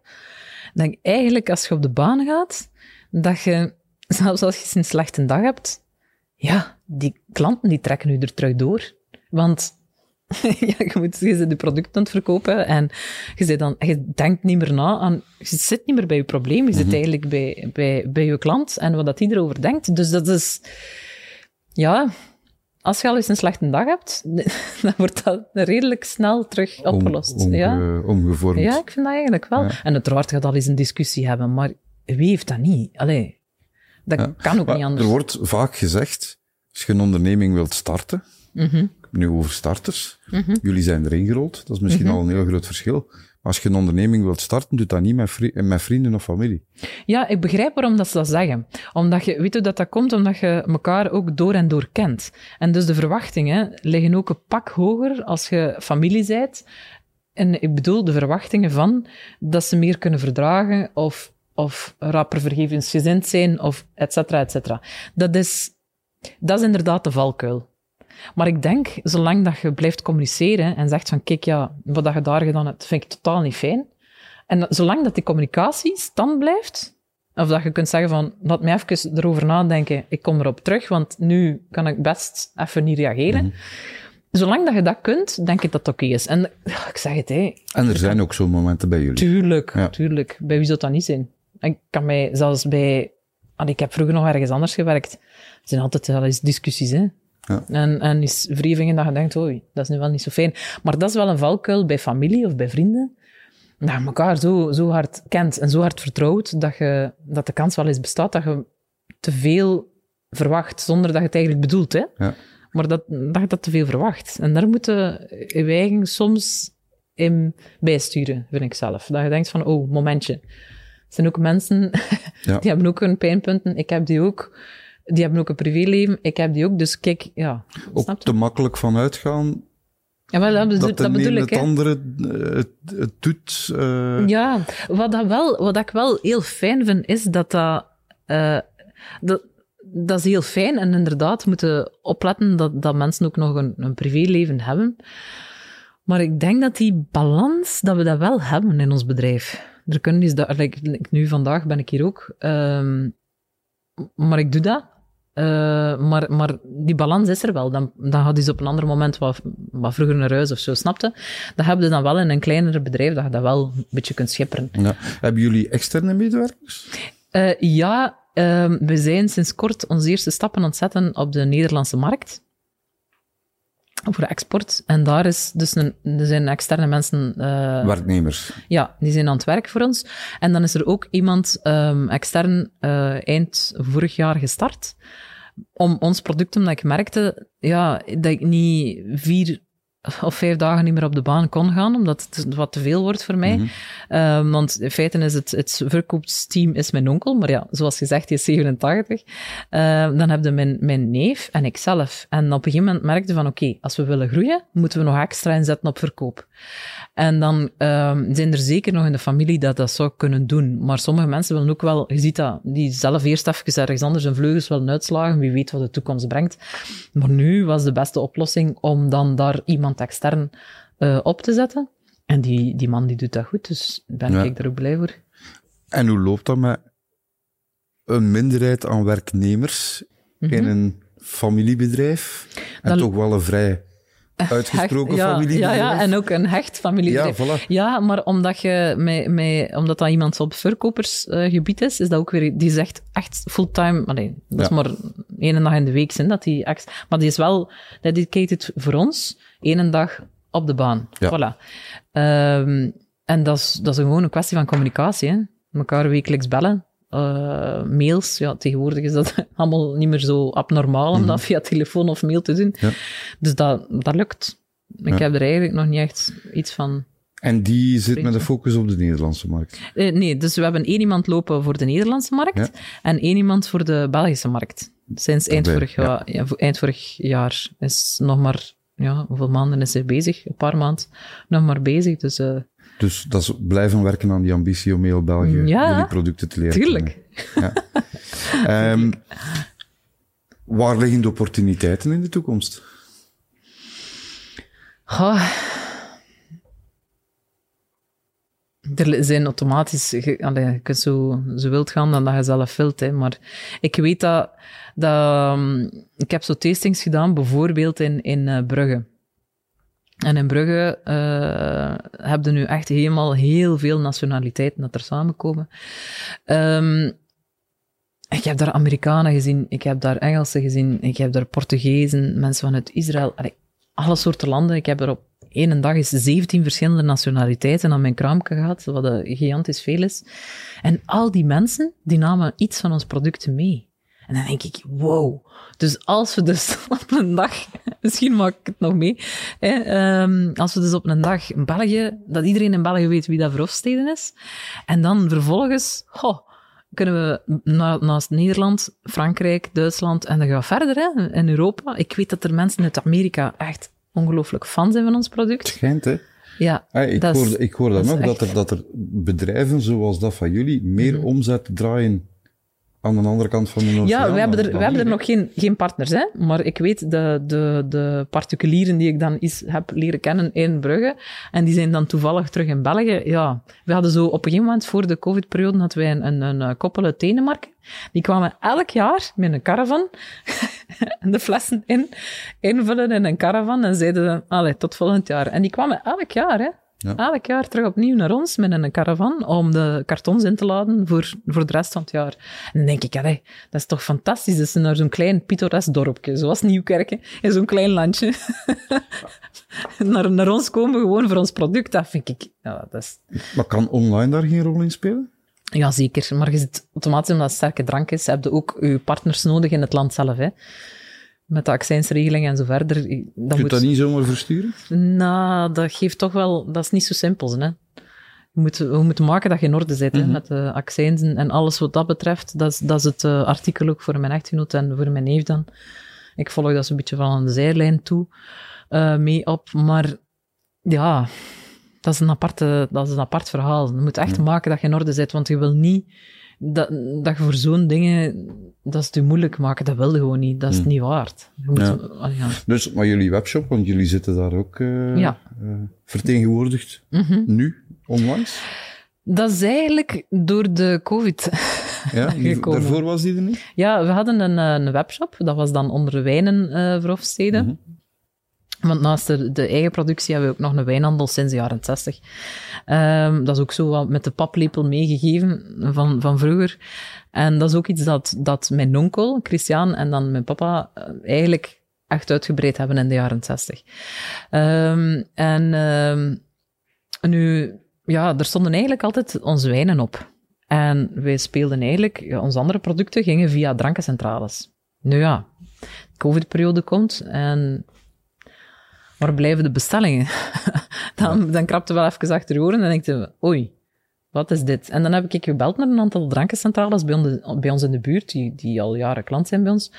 ik eigenlijk als je op de baan gaat, dat je, zelfs als je een slechte dag hebt, ja, die klanten die trekken u er terug door. Want *laughs* ja, je, moet, je de producten aan het verkopen en je, zit dan, je denkt niet meer na aan, je zit niet meer bij je probleem, je zit eigenlijk bij, bij, bij je klant en wat dat die erover denkt. Dus dat is, ja, als je al eens een slechte dag hebt, *laughs* dan wordt dat redelijk snel terug Om- opgelost. omge- ja. Omgevormd. Ja, ik vind dat eigenlijk wel. Ja. En uiteraard gaat al eens een discussie hebben, maar wie heeft dat niet? Allee, dat Ja. kan ook niet anders. Er wordt vaak gezegd, als je een onderneming wilt starten, Mhm, ik heb het nu over starters, mhm. jullie zijn erin gerold, dat is misschien al een heel groot verschil. Maar als je een onderneming wilt starten, doe dat niet met, vri- met vrienden of familie. Ja, ik begrijp waarom dat ze dat zeggen. Omdat je, weet hoe dat dat komt? Omdat je elkaar ook door en door kent. En dus de verwachtingen liggen ook een pak hoger als je familie bent. En ik bedoel de verwachtingen van dat ze meer kunnen verdragen of, of rapper vergevensgezind zijn of et cetera, et cetera. Dat is, dat is inderdaad de valkuil. Maar ik denk, zolang dat je blijft communiceren en zegt van, kijk, ja, wat dat je daar gedaan hebt, vind ik totaal niet fijn. En zolang dat die communicatie stand blijft, of dat je kunt zeggen van, laat mij even erover nadenken, ik kom erop terug, want nu kan ik best even niet reageren. Zolang dat je dat kunt, denk ik dat het oké is. En ik zeg het, hé, En er zijn ook zo'n momenten bij jullie. Tuurlijk, Ja. tuurlijk. Bij wie zou dat niet zijn? Ik kan mij zelfs bij... ah, ik heb vroeger nog ergens anders gewerkt. Er zijn altijd wel eens discussies, hè. Ja. En, en is wrijvingen dat je denkt, oei, dat is nu wel niet zo fijn. Maar dat is wel een valkuil bij familie of bij vrienden. Dat je elkaar zo, zo hard kent en zo hard vertrouwt, dat, je, dat de kans wel eens bestaat dat je te veel verwacht, zonder dat je het eigenlijk bedoelt, hè. Ja. Maar dat, dat je dat te veel verwacht. En daar moeten je eigen soms in bijsturen, vind ik zelf. Dat je denkt van, oh, momentje. Zijn ook mensen, Ja. *laughs* die hebben ook hun pijnpunten. Ik heb die ook. Die hebben ook een privéleven. Ik heb die ook. Dus kijk, ja. Ook te makkelijk van uitgaan Ja, wel, dat, bedoel, dat dat bedoel ik, het andere eh, het, het doet. eh, Ja, wat, dat wel, wat ik wel heel fijn vind, is dat dat... eh, dat dat is heel fijn en inderdaad, we moeten opletten dat, dat mensen ook nog een, een privéleven hebben. Maar ik denk dat die balans, dat we dat wel hebben in ons bedrijf. Er kunnen dus dat, like, nu vandaag ben ik hier ook, ehm, maar ik doe dat. Eh, maar, maar die balans is er wel. Dan, dan gaat dus op een ander moment wat, wat vroeger naar huis of zo, snapte? Dat hebben we dan wel in een kleinere bedrijf, dat je dat wel een beetje kunt schipperen. ja. Hebben jullie externe medewerkers? Eh, ja, ehm, we zijn sinds kort onze eerste stappen aan het zetten op de Nederlandse markt. Voor de export. En daar is dus een, er zijn externe mensen eh, Werknemers. ja, die zijn aan het werk voor ons. En dan is er ook iemand ehm, extern eh, eind vorig jaar gestart. Om ons product, omdat ik merkte ja, dat ik niet vier of vijf dagen niet meer op de baan kon gaan, omdat het wat te veel wordt voor mij. Mhm. Ehm, want in feite is het, het verkoopsteam is mijn onkel, maar ja, zoals gezegd, die is 87. Ehm, dan heb je mijn, mijn neef en ikzelf. En op een gegeven moment merkte van, oké, als we willen groeien, moeten we nog extra inzetten op verkoop. En dan ehm, zijn er zeker nog in de familie dat dat zou kunnen doen. Maar sommige mensen willen ook wel, je ziet dat, die zelf eerst even ergens anders hun vleugels willen uitslagen. Wie weet wat de toekomst brengt. Maar nu was de beste oplossing om dan daar iemand extern eh, op te zetten. En die, die man die doet dat goed, dus ben Ja. ik er ook blij voor. En hoe loopt dat met een minderheid aan werknemers in een familiebedrijf? En Mhm. Dat- toch wel een vrij uitgesproken Hecht- ja, familiebedrijf? Ja, ja, en ook een hecht familiebedrijf. Ja, voilà. Ja, maar omdat, je met, met, omdat dat iemand op verkopersgebied is, is dat ook weer... Die zegt echt fulltime... maar Nee, dat is maar één dag in de week, zijn dat die ex, Maar die is wel dedicated voor ons, één dag op de baan. Ja. Voilà. Ehm, en dat is, dat is gewoon een kwestie van communicatie. Hè. Mekaar wekelijks bellen. Eh, mails, ja, tegenwoordig is dat *laughs* allemaal niet meer zo abnormaal om dat via telefoon of mail te doen. Mhm. Ja. Dus dat, dat lukt. Ik Ja. heb er eigenlijk nog niet echt iets van. En die zit met hè? focus op de Nederlandse markt. Eh, nee, dus we hebben één iemand lopen voor de Nederlandse markt Ja. en één iemand voor de Belgische markt. Sinds eind vorig, jaar, eind vorig jaar is nog maar, ja, hoeveel maanden is hij bezig? Een paar maanden nog maar bezig. Dus eh, Dus dat is blijven werken aan die ambitie om heel België Ja, jullie producten te leren tuurlijk. Ja. *laughs* Ehm, waar liggen de opportuniteiten in de toekomst? Ah. Er zijn automatisch, je, allee, je kunt zo, zo wild gaan dan dat je zelf wilt, hè, maar ik weet dat, dat um, ik heb zo tastings gedaan, bijvoorbeeld in, in uh, Brugge. En in Brugge uh, heb je nu echt helemaal heel veel nationaliteiten dat er samenkomen. Um, ik heb daar Amerikanen gezien, ik heb daar Engelsen gezien, ik heb daar Portugezen, mensen vanuit Israël, alle soorten landen. Ik heb er op één dag eens 17 verschillende nationaliteiten aan mijn kraamke gehad, wat een gigantisch veel is. En al die mensen, die namen iets van ons producten mee. En dan denk ik, wow. Dus als we dus *laughs* op een dag, misschien maak ik het nog mee, hè, um, als we dus op een dag in België, dat iedereen in België weet wie dat Verhofsteden is, en dan vervolgens, goh, kunnen we na, naast Nederland, Frankrijk, Duitsland en dan gaan we verder hè, in Europa. Ik weet dat er mensen uit Amerika echt ongelooflijk fan zijn van ons product. Schijnt, hè? Ja, Hey, ik, dat is- hoorde, ik hoorde dat is nog echt- dat er, dat er bedrijven zoals dat van jullie meer omzet draaien aan de andere kant van de Noordzee. Ja, we hebben er, we hebben er nog geen, geen partners, hè? maar ik weet de, de, de particulieren die ik dan eens heb leren kennen in Brugge, en die zijn dan toevallig terug in België. Ja, we hadden zo op een gegeven moment, voor de covid-periode, hadden wij een, een, een eh, koppel uit Denemarken. Die kwamen elk jaar met een caravan *laughs* de flessen in, invullen in een caravan en zeiden, allee, tot volgend jaar. En die kwamen elk jaar, hè. Ja. Elk jaar terug opnieuw naar ons met een caravan om de kartons in te laden voor, voor de rest van het jaar. En dan denk ik, allee, dat is toch fantastisch dat ze naar zo'n klein pittoresk dorpje, zoals Nieuwkerken, in zo'n klein landje, *laughs* naar, naar ons komen gewoon voor ons product. Dat vind ik, ja, dat is... Maar kan online daar geen rol in spelen? Ja, zeker. Maar je zit automatisch, omdat het sterke drank is, heb je ook je partners nodig in het land zelf, hè. Met de accijnsregeling en zo verder. Dat Je moet... dat niet zomaar versturen? Nou, dat geeft toch wel... Dat is niet zo simpel, hè. Je moet, we moeten maken dat je in orde zit, hè, met de accijnzen en alles wat dat betreft. Dat is, dat is het eh, artikel ook voor mijn echtgenoot en voor mijn neef dan. Ik volg dat zo'n beetje van de zijlijn toe eh, mee op. Maar ja, dat is, een aparte, dat is een apart verhaal. Je moet echt maken dat je in orde zit, want je wil niet dat, dat je voor zo'n dingen... Dat is te moeilijk maken, dat wil je gewoon niet. Dat is het niet waard. Je moet, Ja. ja. Dus, maar jullie webshop, want jullie zitten daar ook eh, Ja. eh, vertegenwoordigd nu, onlangs. Dat is eigenlijk door de COVID *laughs* Ja, gekomen. daarvoor was die er niet? Ja, we hadden een, eh, een webshop. Dat was dan onder wijnen. Mhm. Want naast de, eigen productie hebben we ook nog een wijnhandel sinds de jaren 60. Ehm, dat is ook zo wat met de paplepel meegegeven van, van vroeger. En dat is ook iets dat, dat mijn onkel, Christian, en dan mijn papa eh, eigenlijk echt uitgebreid hebben in de jaren 60. Ehm, en ehm, nu, ja, er stonden eigenlijk altijd onze wijnen op. En wij speelden eigenlijk, onze andere producten gingen via drankencentrales. Nu ja, de COVID-periode komt en waar blijven de bestellingen? *laughs* dan, dan krapte wel even achter je oren en denk je, oei, wat is dit? En dan heb ik gebeld naar een aantal drankencentrales bij ons, bij ons in de buurt, die, die al jaren klant zijn bij ons.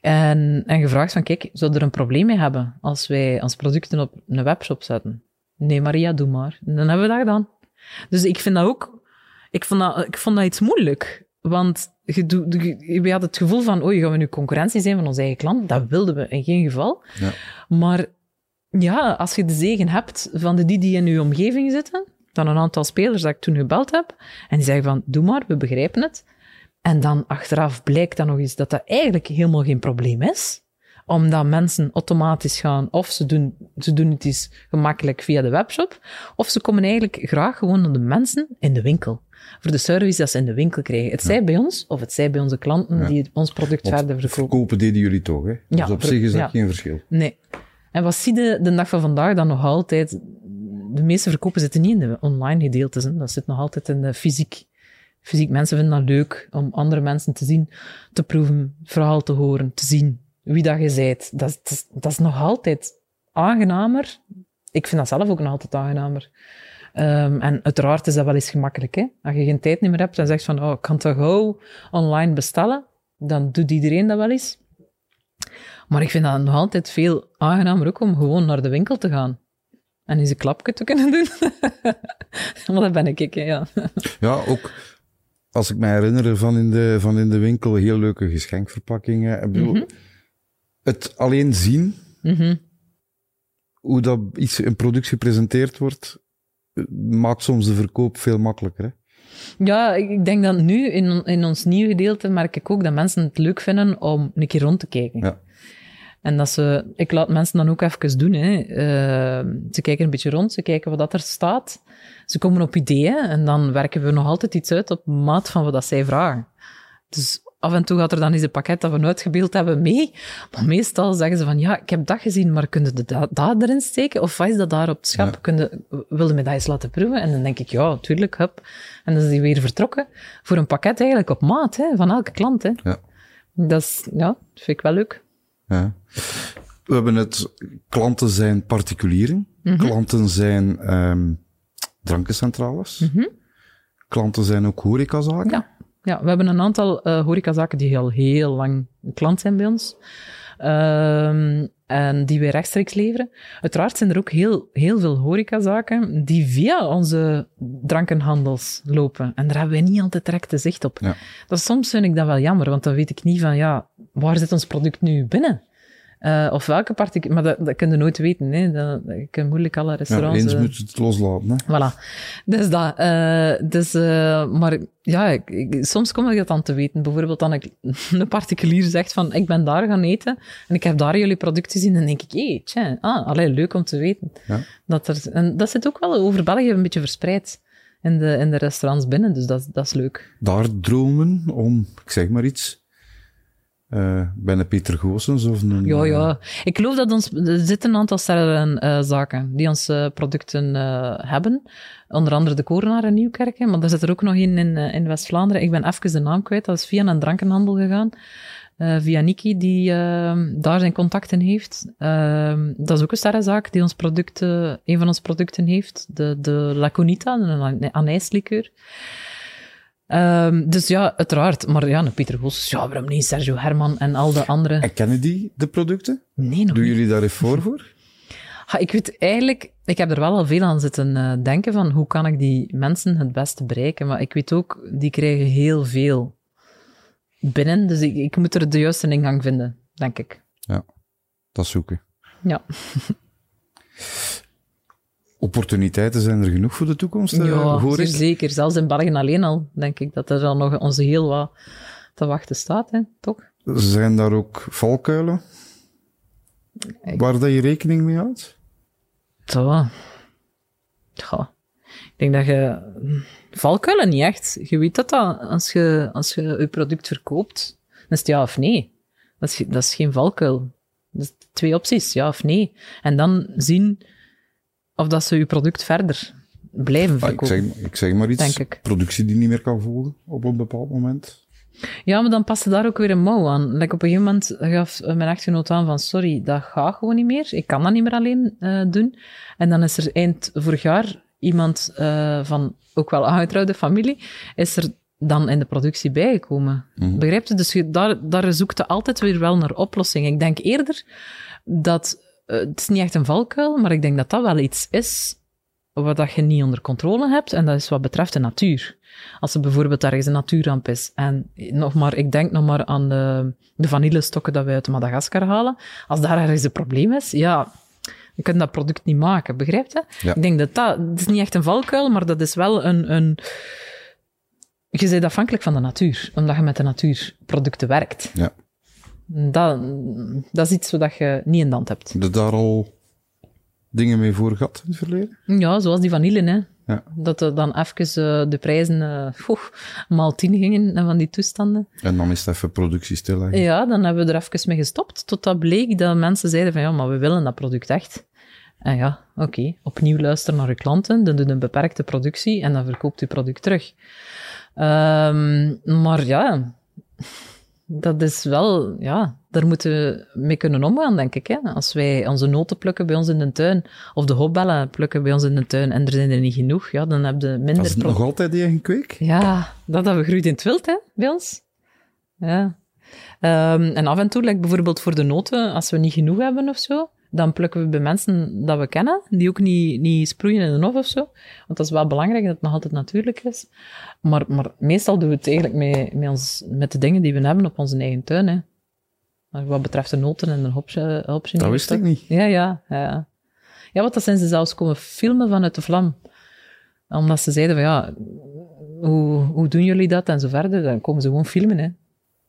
En, en gevraagd van, kijk, zou er een probleem mee hebben als wij ons producten op een webshop zetten? Nee, Maria, doe maar. En dan hebben we dat gedaan. Dus ik vind dat ook, ik vond dat, ik vond dat iets moeilijk. Want je, doet- je, je had het gevoel van, oei, gaan we nu concurrentie zijn van onze eigen klant? Dat wilden we in geen geval. Ja. Maar ja, als je de zegen hebt van de die die in je omgeving zitten, dan een aantal spelers dat ik toen gebeld heb, en die zeggen van, doe maar, we begrijpen het. En dan achteraf blijkt dan nog eens dat dat eigenlijk helemaal geen probleem is omdat mensen automatisch gaan, of ze doen, ze doen het eens gemakkelijk via de webshop, of ze komen eigenlijk graag gewoon naar de mensen in de winkel. Voor de service dat ze in de winkel krijgen. Het zij bij ons, of het zij bij onze klanten die ons product verder verkopen. Verkopen deden jullie toch, hè? Dus Ja, op ver- zich is dat geen verschil. Nee. En wat zie je de dag van vandaag dan nog altijd? De meeste verkopen zitten niet in de online gedeeltes. Hè. Dat zit nog altijd in de fysiek. Fysiek mensen vinden dat leuk om andere mensen te zien, te proeven, verhaal te horen, te zien wie dat je zijt. Dat, dat, is- nog altijd aangenamer. Ik vind dat zelf ook nog altijd aangenamer. Ehm, en uiteraard is dat wel eens gemakkelijk. Hè? Als je geen tijd meer hebt en zegt van, oh, ik kan toch gauw online bestellen, dan doet iedereen dat wel eens. Maar ik vind dat nog altijd veel aangenamer ook om gewoon naar de winkel te gaan. En eens een klapje te kunnen doen. *laughs* maar dat ben ik, hè, ja. Ja, ook als ik me herinner van in de, van in de winkel, heel leuke geschenkverpakkingen. Ik bedoel, Het alleen zien, Mhm. hoe dat iets, een product gepresenteerd wordt, maakt soms de verkoop veel makkelijker. Hè? Ja, ik ik denk dat nu in, in ons nieuwe gedeelte merk ik ook dat mensen het leuk vinden om een keer rond te kijken. Ja. En dat ze, ik laat mensen dan ook even doen. Hè. Eh, ze kijken een beetje rond, ze kijken wat dat er staat. Ze komen op ideeën en dan werken we nog altijd iets uit op maat van wat dat zij vragen. Dus af en toe gaat er dan eens een pakket dat we uitgebeeld hebben mee. Maar meestal zeggen ze van, ja, ik heb dat gezien, maar kun je de da- dat erin steken? Of wat is dat daar op het schap? Ja. Kun je, wilde me dat eens laten proeven? En dan denk ik, ja, tuurlijk, hup. En dan is die weer vertrokken voor een pakket eigenlijk op maat, hè, van elke klant. Hè. Ja. Dat is, ja, vind ik wel leuk. Ja. We hebben het, klanten zijn particulieren, klanten zijn ehm drankencentrales, klanten zijn ook horecazaken. Ja. Ja, we hebben een aantal eh horecazaken die al heel lang klant zijn bij ons. Ehm, en die wij rechtstreeks leveren. Uiteraard zijn er ook heel, heel veel horecazaken die via onze drankenhandels lopen. En daar hebben wij niet altijd direct zicht op. Ja. Dat, soms vind ik dat wel jammer, want dan weet ik niet van, ja, waar zit ons product nu binnen? Eh, of welke particulier... Maar dat, dat kun je nooit weten. Hè. Dat, je kunt moeilijk alle Ja, restaurants... eens eh, moet je het loslaten. Hè? Voilà. Dus dat. eh, dus, maar ja, ik, ik- soms kom ik dat dan te weten. Bijvoorbeeld dan ik, *laughs* een particulier zegt van, ik ben daar gaan eten en ik heb daar jullie producten gezien. Dan denk ik, hé, tja, ah, allee, leuk om te weten. Ja. Dat er, en dat zit ook wel over België een beetje verspreid in de, in de restaurants binnen. Dus dat, dat is leuk. Daar dromen om, ik zeg maar iets, eh bij een Peter Goossens of een... Ja, eh, ja. Ik geloof dat ons, er zitten een aantal sterren eh, zaken die onze producten eh, hebben. Onder andere de Korenaar in Nieuwkerken, maar er zit er ook nog een in, eh, in West-Vlaanderen. Ik ben even de naam kwijt. Dat is via een drankenhandel gegaan. Eh, via Niki, die eh, daar zijn contacten heeft. Eh, dat is ook een sterrenzaak die ons product, eh, een van onze producten heeft. De, de Laconita, een anijslikeur. Ehm, dus ja, uiteraard. Maar ja, Pieter Goos, ja, waarom niet? Sergio Herman en al de andere. En kennen die de producten? Nee, nog Doen niet. jullie daar even voor voor? *laughs* Ha, ik weet eigenlijk, ik heb er wel al veel aan zitten eh, denken van hoe kan ik die mensen het beste bereiken. Maar ik weet ook, die krijgen heel veel binnen. Dus ik, ik moet er de juiste ingang vinden, denk ik. Dat zoeken. Ja, *laughs* Opportuniteiten zijn er genoeg voor de toekomst, eh, ja hoor ik. zeker. Zelfs in België alleen al, denk ik dat er dan nog onze heel wat te wachten staat, hè, toch? Zijn daar ook valkuilen Ik- waar dat je rekening mee houdt? Zo. Ja. Ik denk dat je... Valkuilen niet echt. Je weet dat, dat als je, als je je product verkoopt, dan is het ja of nee. Dat is, dat is geen valkuil. Dat is twee opties, ja of nee. En dan zien of dat ze je product verder blijven Ah, ik, verkopen. zeg, ik zeg maar iets. Ik. Productie die niet meer kan volgen op een bepaald moment. Ja, maar dan paste daar ook weer een mouw aan. Like op een gegeven moment gaf mijn echtgenoot aan van sorry, dat gaat gewoon niet meer. Ik kan dat niet meer alleen eh, doen. En dan is er eind vorig jaar iemand eh, van ook wel aangetrouwde familie, is er dan in de productie bijgekomen. Begrijp je? Dus je, daar, daar zoekt je altijd weer wel naar oplossingen. Ik denk eerder dat, eh, het is niet echt een valkuil, maar ik denk dat dat wel iets is wat dat je niet onder controle hebt, en dat is wat betreft de natuur. Als er bijvoorbeeld ergens een natuurramp is, en nog maar, ik denk nog maar aan de, de vanillestokken dat wij uit Madagaskar halen, als daar ergens een probleem is, ja, Je kunt dat product niet maken, begrijp je? Ja. Ik denk dat dat, het is niet echt een valkuil, maar dat is wel een, een je bent afhankelijk van de natuur, omdat je met de natuurproducten werkt. Ja. Dat, dat is iets wat je niet in de hand hebt. Heb je daar al dingen mee voor gehad in het verleden? Ja, zoals die vanille, hè. Ja. Dat er dan even uh, de prijzen uh, maal tien gingen en van die toestanden. En dan is het even productie stilleggen. Ja, dan hebben we er even mee gestopt, totdat bleek dat mensen zeiden van ja, maar we willen dat product echt. En ja, oké, okay. opnieuw luisteren naar uw klanten, dan doe een beperkte productie en dan verkoopt uw product terug. Um, maar ja, dat is wel, ja, daar moeten we mee kunnen omgaan, denk ik. Hè? Als wij onze noten plukken bij ons in de tuin, of de hopbellen plukken bij ons in de tuin, en er zijn er niet genoeg, ja, dan heb je minder... Dat is nog altijd die eigen kweek? Ja, dat hebben we groeit in het wild, hè, bij ons. Ja. Um, en af en toe, like bijvoorbeeld voor de noten, als we niet genoeg hebben of zo, dan plukken we bij mensen dat we kennen, die ook niet, niet sproeien in de oven of zo. Want dat is wel belangrijk, dat het nog altijd natuurlijk is. Maar, maar meestal doen we het eigenlijk met, met, ons, met de dingen die we hebben op onze eigen tuin. Hè. Maar wat betreft de noten en de hopje. hopje dat wist ik niet. Ja, ja, ja. Ja, want dat zijn ze zelfs komen filmen vanuit de vlam. Omdat ze zeiden van ja, hoe, hoe doen jullie dat en zo verder. Dan komen ze gewoon filmen, hè.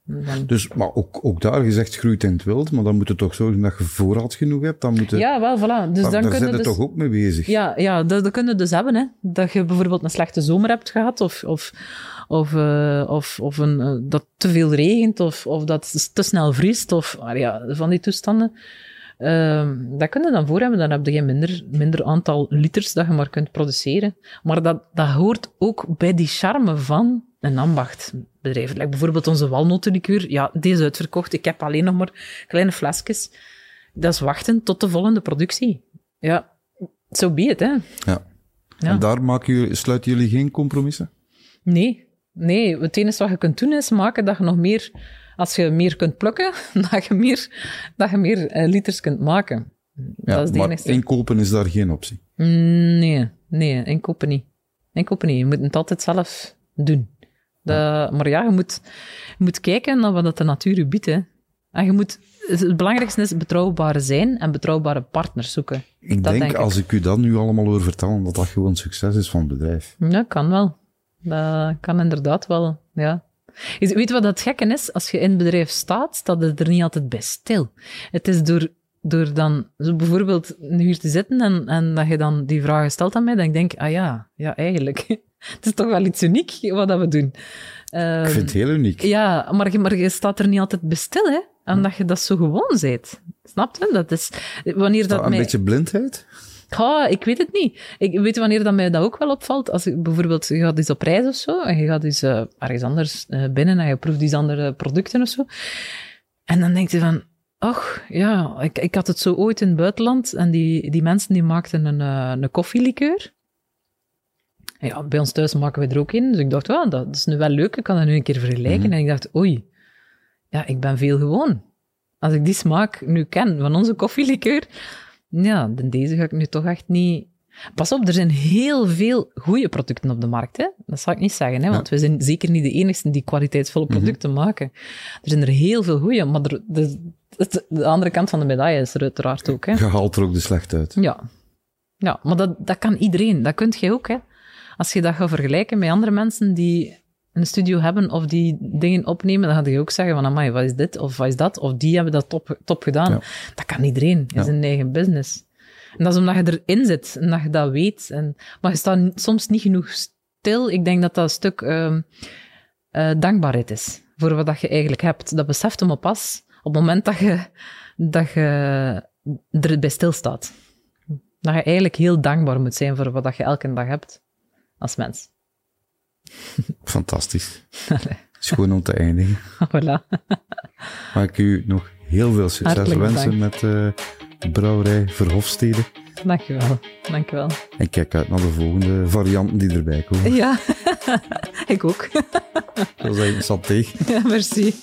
Dan... Dus, maar ook, ook daar gezegd groeit in het wild, maar dan moet het toch zorgen dat je voorraad genoeg hebt. Dan moet ja, wel, voilà. Dus maar dan daar je dus... toch ook mee bezig? Ja, ja dat, dat kun je dus hebben. Hè. Dat je bijvoorbeeld een slechte zomer hebt gehad, of, of, of, uh, of, of een, uh, dat te veel regent, of, of dat het te snel vriest, of ah, ja, van die toestanden. Uh, dat kun je dan voor hebben, dan heb je minder, minder aantal liters dat je maar kunt produceren. Maar dat, dat hoort ook bij die charme van een ambachtbedrijf. Like bijvoorbeeld onze walnotenlikeur. Ja, die is uitverkocht. Ik heb alleen nog maar kleine flesjes. Dat is wachten tot de volgende productie. Ja, zo so be it, hè. Ja. ja. En daar maken jullie, sluiten jullie geen compromissen? Nee. Nee, het enige wat je kunt doen is maken dat je nog meer... Als je meer kunt plukken, *laughs* dat je meer, dat je meer uh, liters kunt maken. Ja, dat is de maar inkopen is daar geen optie? Mm, nee, nee, inkopen niet. Inkopen niet. Je moet het altijd zelf doen. Maar ja, je moet, je moet kijken naar wat dat de natuur je biedt. Hè. En je moet, het belangrijkste is betrouwbare zijn en betrouwbare partners zoeken. Ik dat denk, denk als ik u dat nu allemaal hoor vertellen, dat dat gewoon succes is van het bedrijf. Ja, kan wel. Dat kan inderdaad wel, ja. Weet je wat dat gekke is? Als je in het bedrijf staat, staat het er niet altijd bij stil. Het is door, door dan zo bijvoorbeeld hier te zitten en, en dat je dan die vragen stelt aan mij, dan denk ik, ah ja, ja, eigenlijk. Het is toch wel iets uniek wat dat we doen. Uh, ik vind het heel uniek. Ja, maar je, maar je staat er niet altijd bij stil, hè? Omdat je dat zo gewoon bent. Snap je? Dat is... Wanneer is dat, dat een mij... beetje blindheid? Ja, ik weet het niet. Ik weet wanneer dat mij dat ook wel opvalt. Als ik bijvoorbeeld, je gaat eens op reis of zo, en je gaat eens uh, ergens anders uh, binnen en je proeft iets andere producten of zo. En dan denk je van, ach, ja, ik, ik had het zo ooit in het buitenland, en die, die mensen die maakten een, uh, een koffielikeur. Ja, bij ons thuis maken we er ook in. Dus ik dacht, oh, dat is nu wel leuk, ik kan dat nu een keer vergelijken. Mm -hmm. En ik dacht, oei, ja, ik ben veel gewoon. Als ik die smaak nu ken van onze koffielikeur, ja, deze ga ik nu toch echt niet... Pas op, er zijn heel veel goede producten op de markt. Hè? Dat zal ik niet zeggen, hè? want ja. we zijn zeker niet de enigsten die kwaliteitsvolle producten mm -hmm. maken. Er zijn er heel veel goede, maar er, de, de, de, andere kant van de medaille is er uiteraard ook. Hè? Je haalt er ook de slecht uit. Ja, ja maar dat, dat kan iedereen. Dat kunt jij ook. Hè? Als je dat gaat vergelijken met andere mensen die een studio hebben of die dingen opnemen, dan ga je ook zeggen van, amai, wat is dit of wat is dat? Of die hebben dat top, top gedaan. Ja. Dat kan iedereen in ja. zijn eigen business. En dat is omdat je erin zit en dat je dat weet. En, maar je staat soms niet genoeg stil. Ik denk dat dat een stuk uh, uh, dankbaarheid is voor wat dat je eigenlijk hebt. Dat beseft hem pas op het moment dat je, dat je erbij stilstaat. Dat je eigenlijk heel dankbaar moet zijn voor wat dat je elke dag hebt als mens. *laughs* Fantastisch. Schoon om te eindigen. *laughs* voilà. Mag ik u nog heel veel succes Hartelijk wensen met uh, de brouwerij Verhofstede. Dankjewel, dankjewel. En kijk uit naar de volgende varianten die erbij komen. Ja, *laughs* ik ook. Dat is eigenlijk saté. Ja, merci.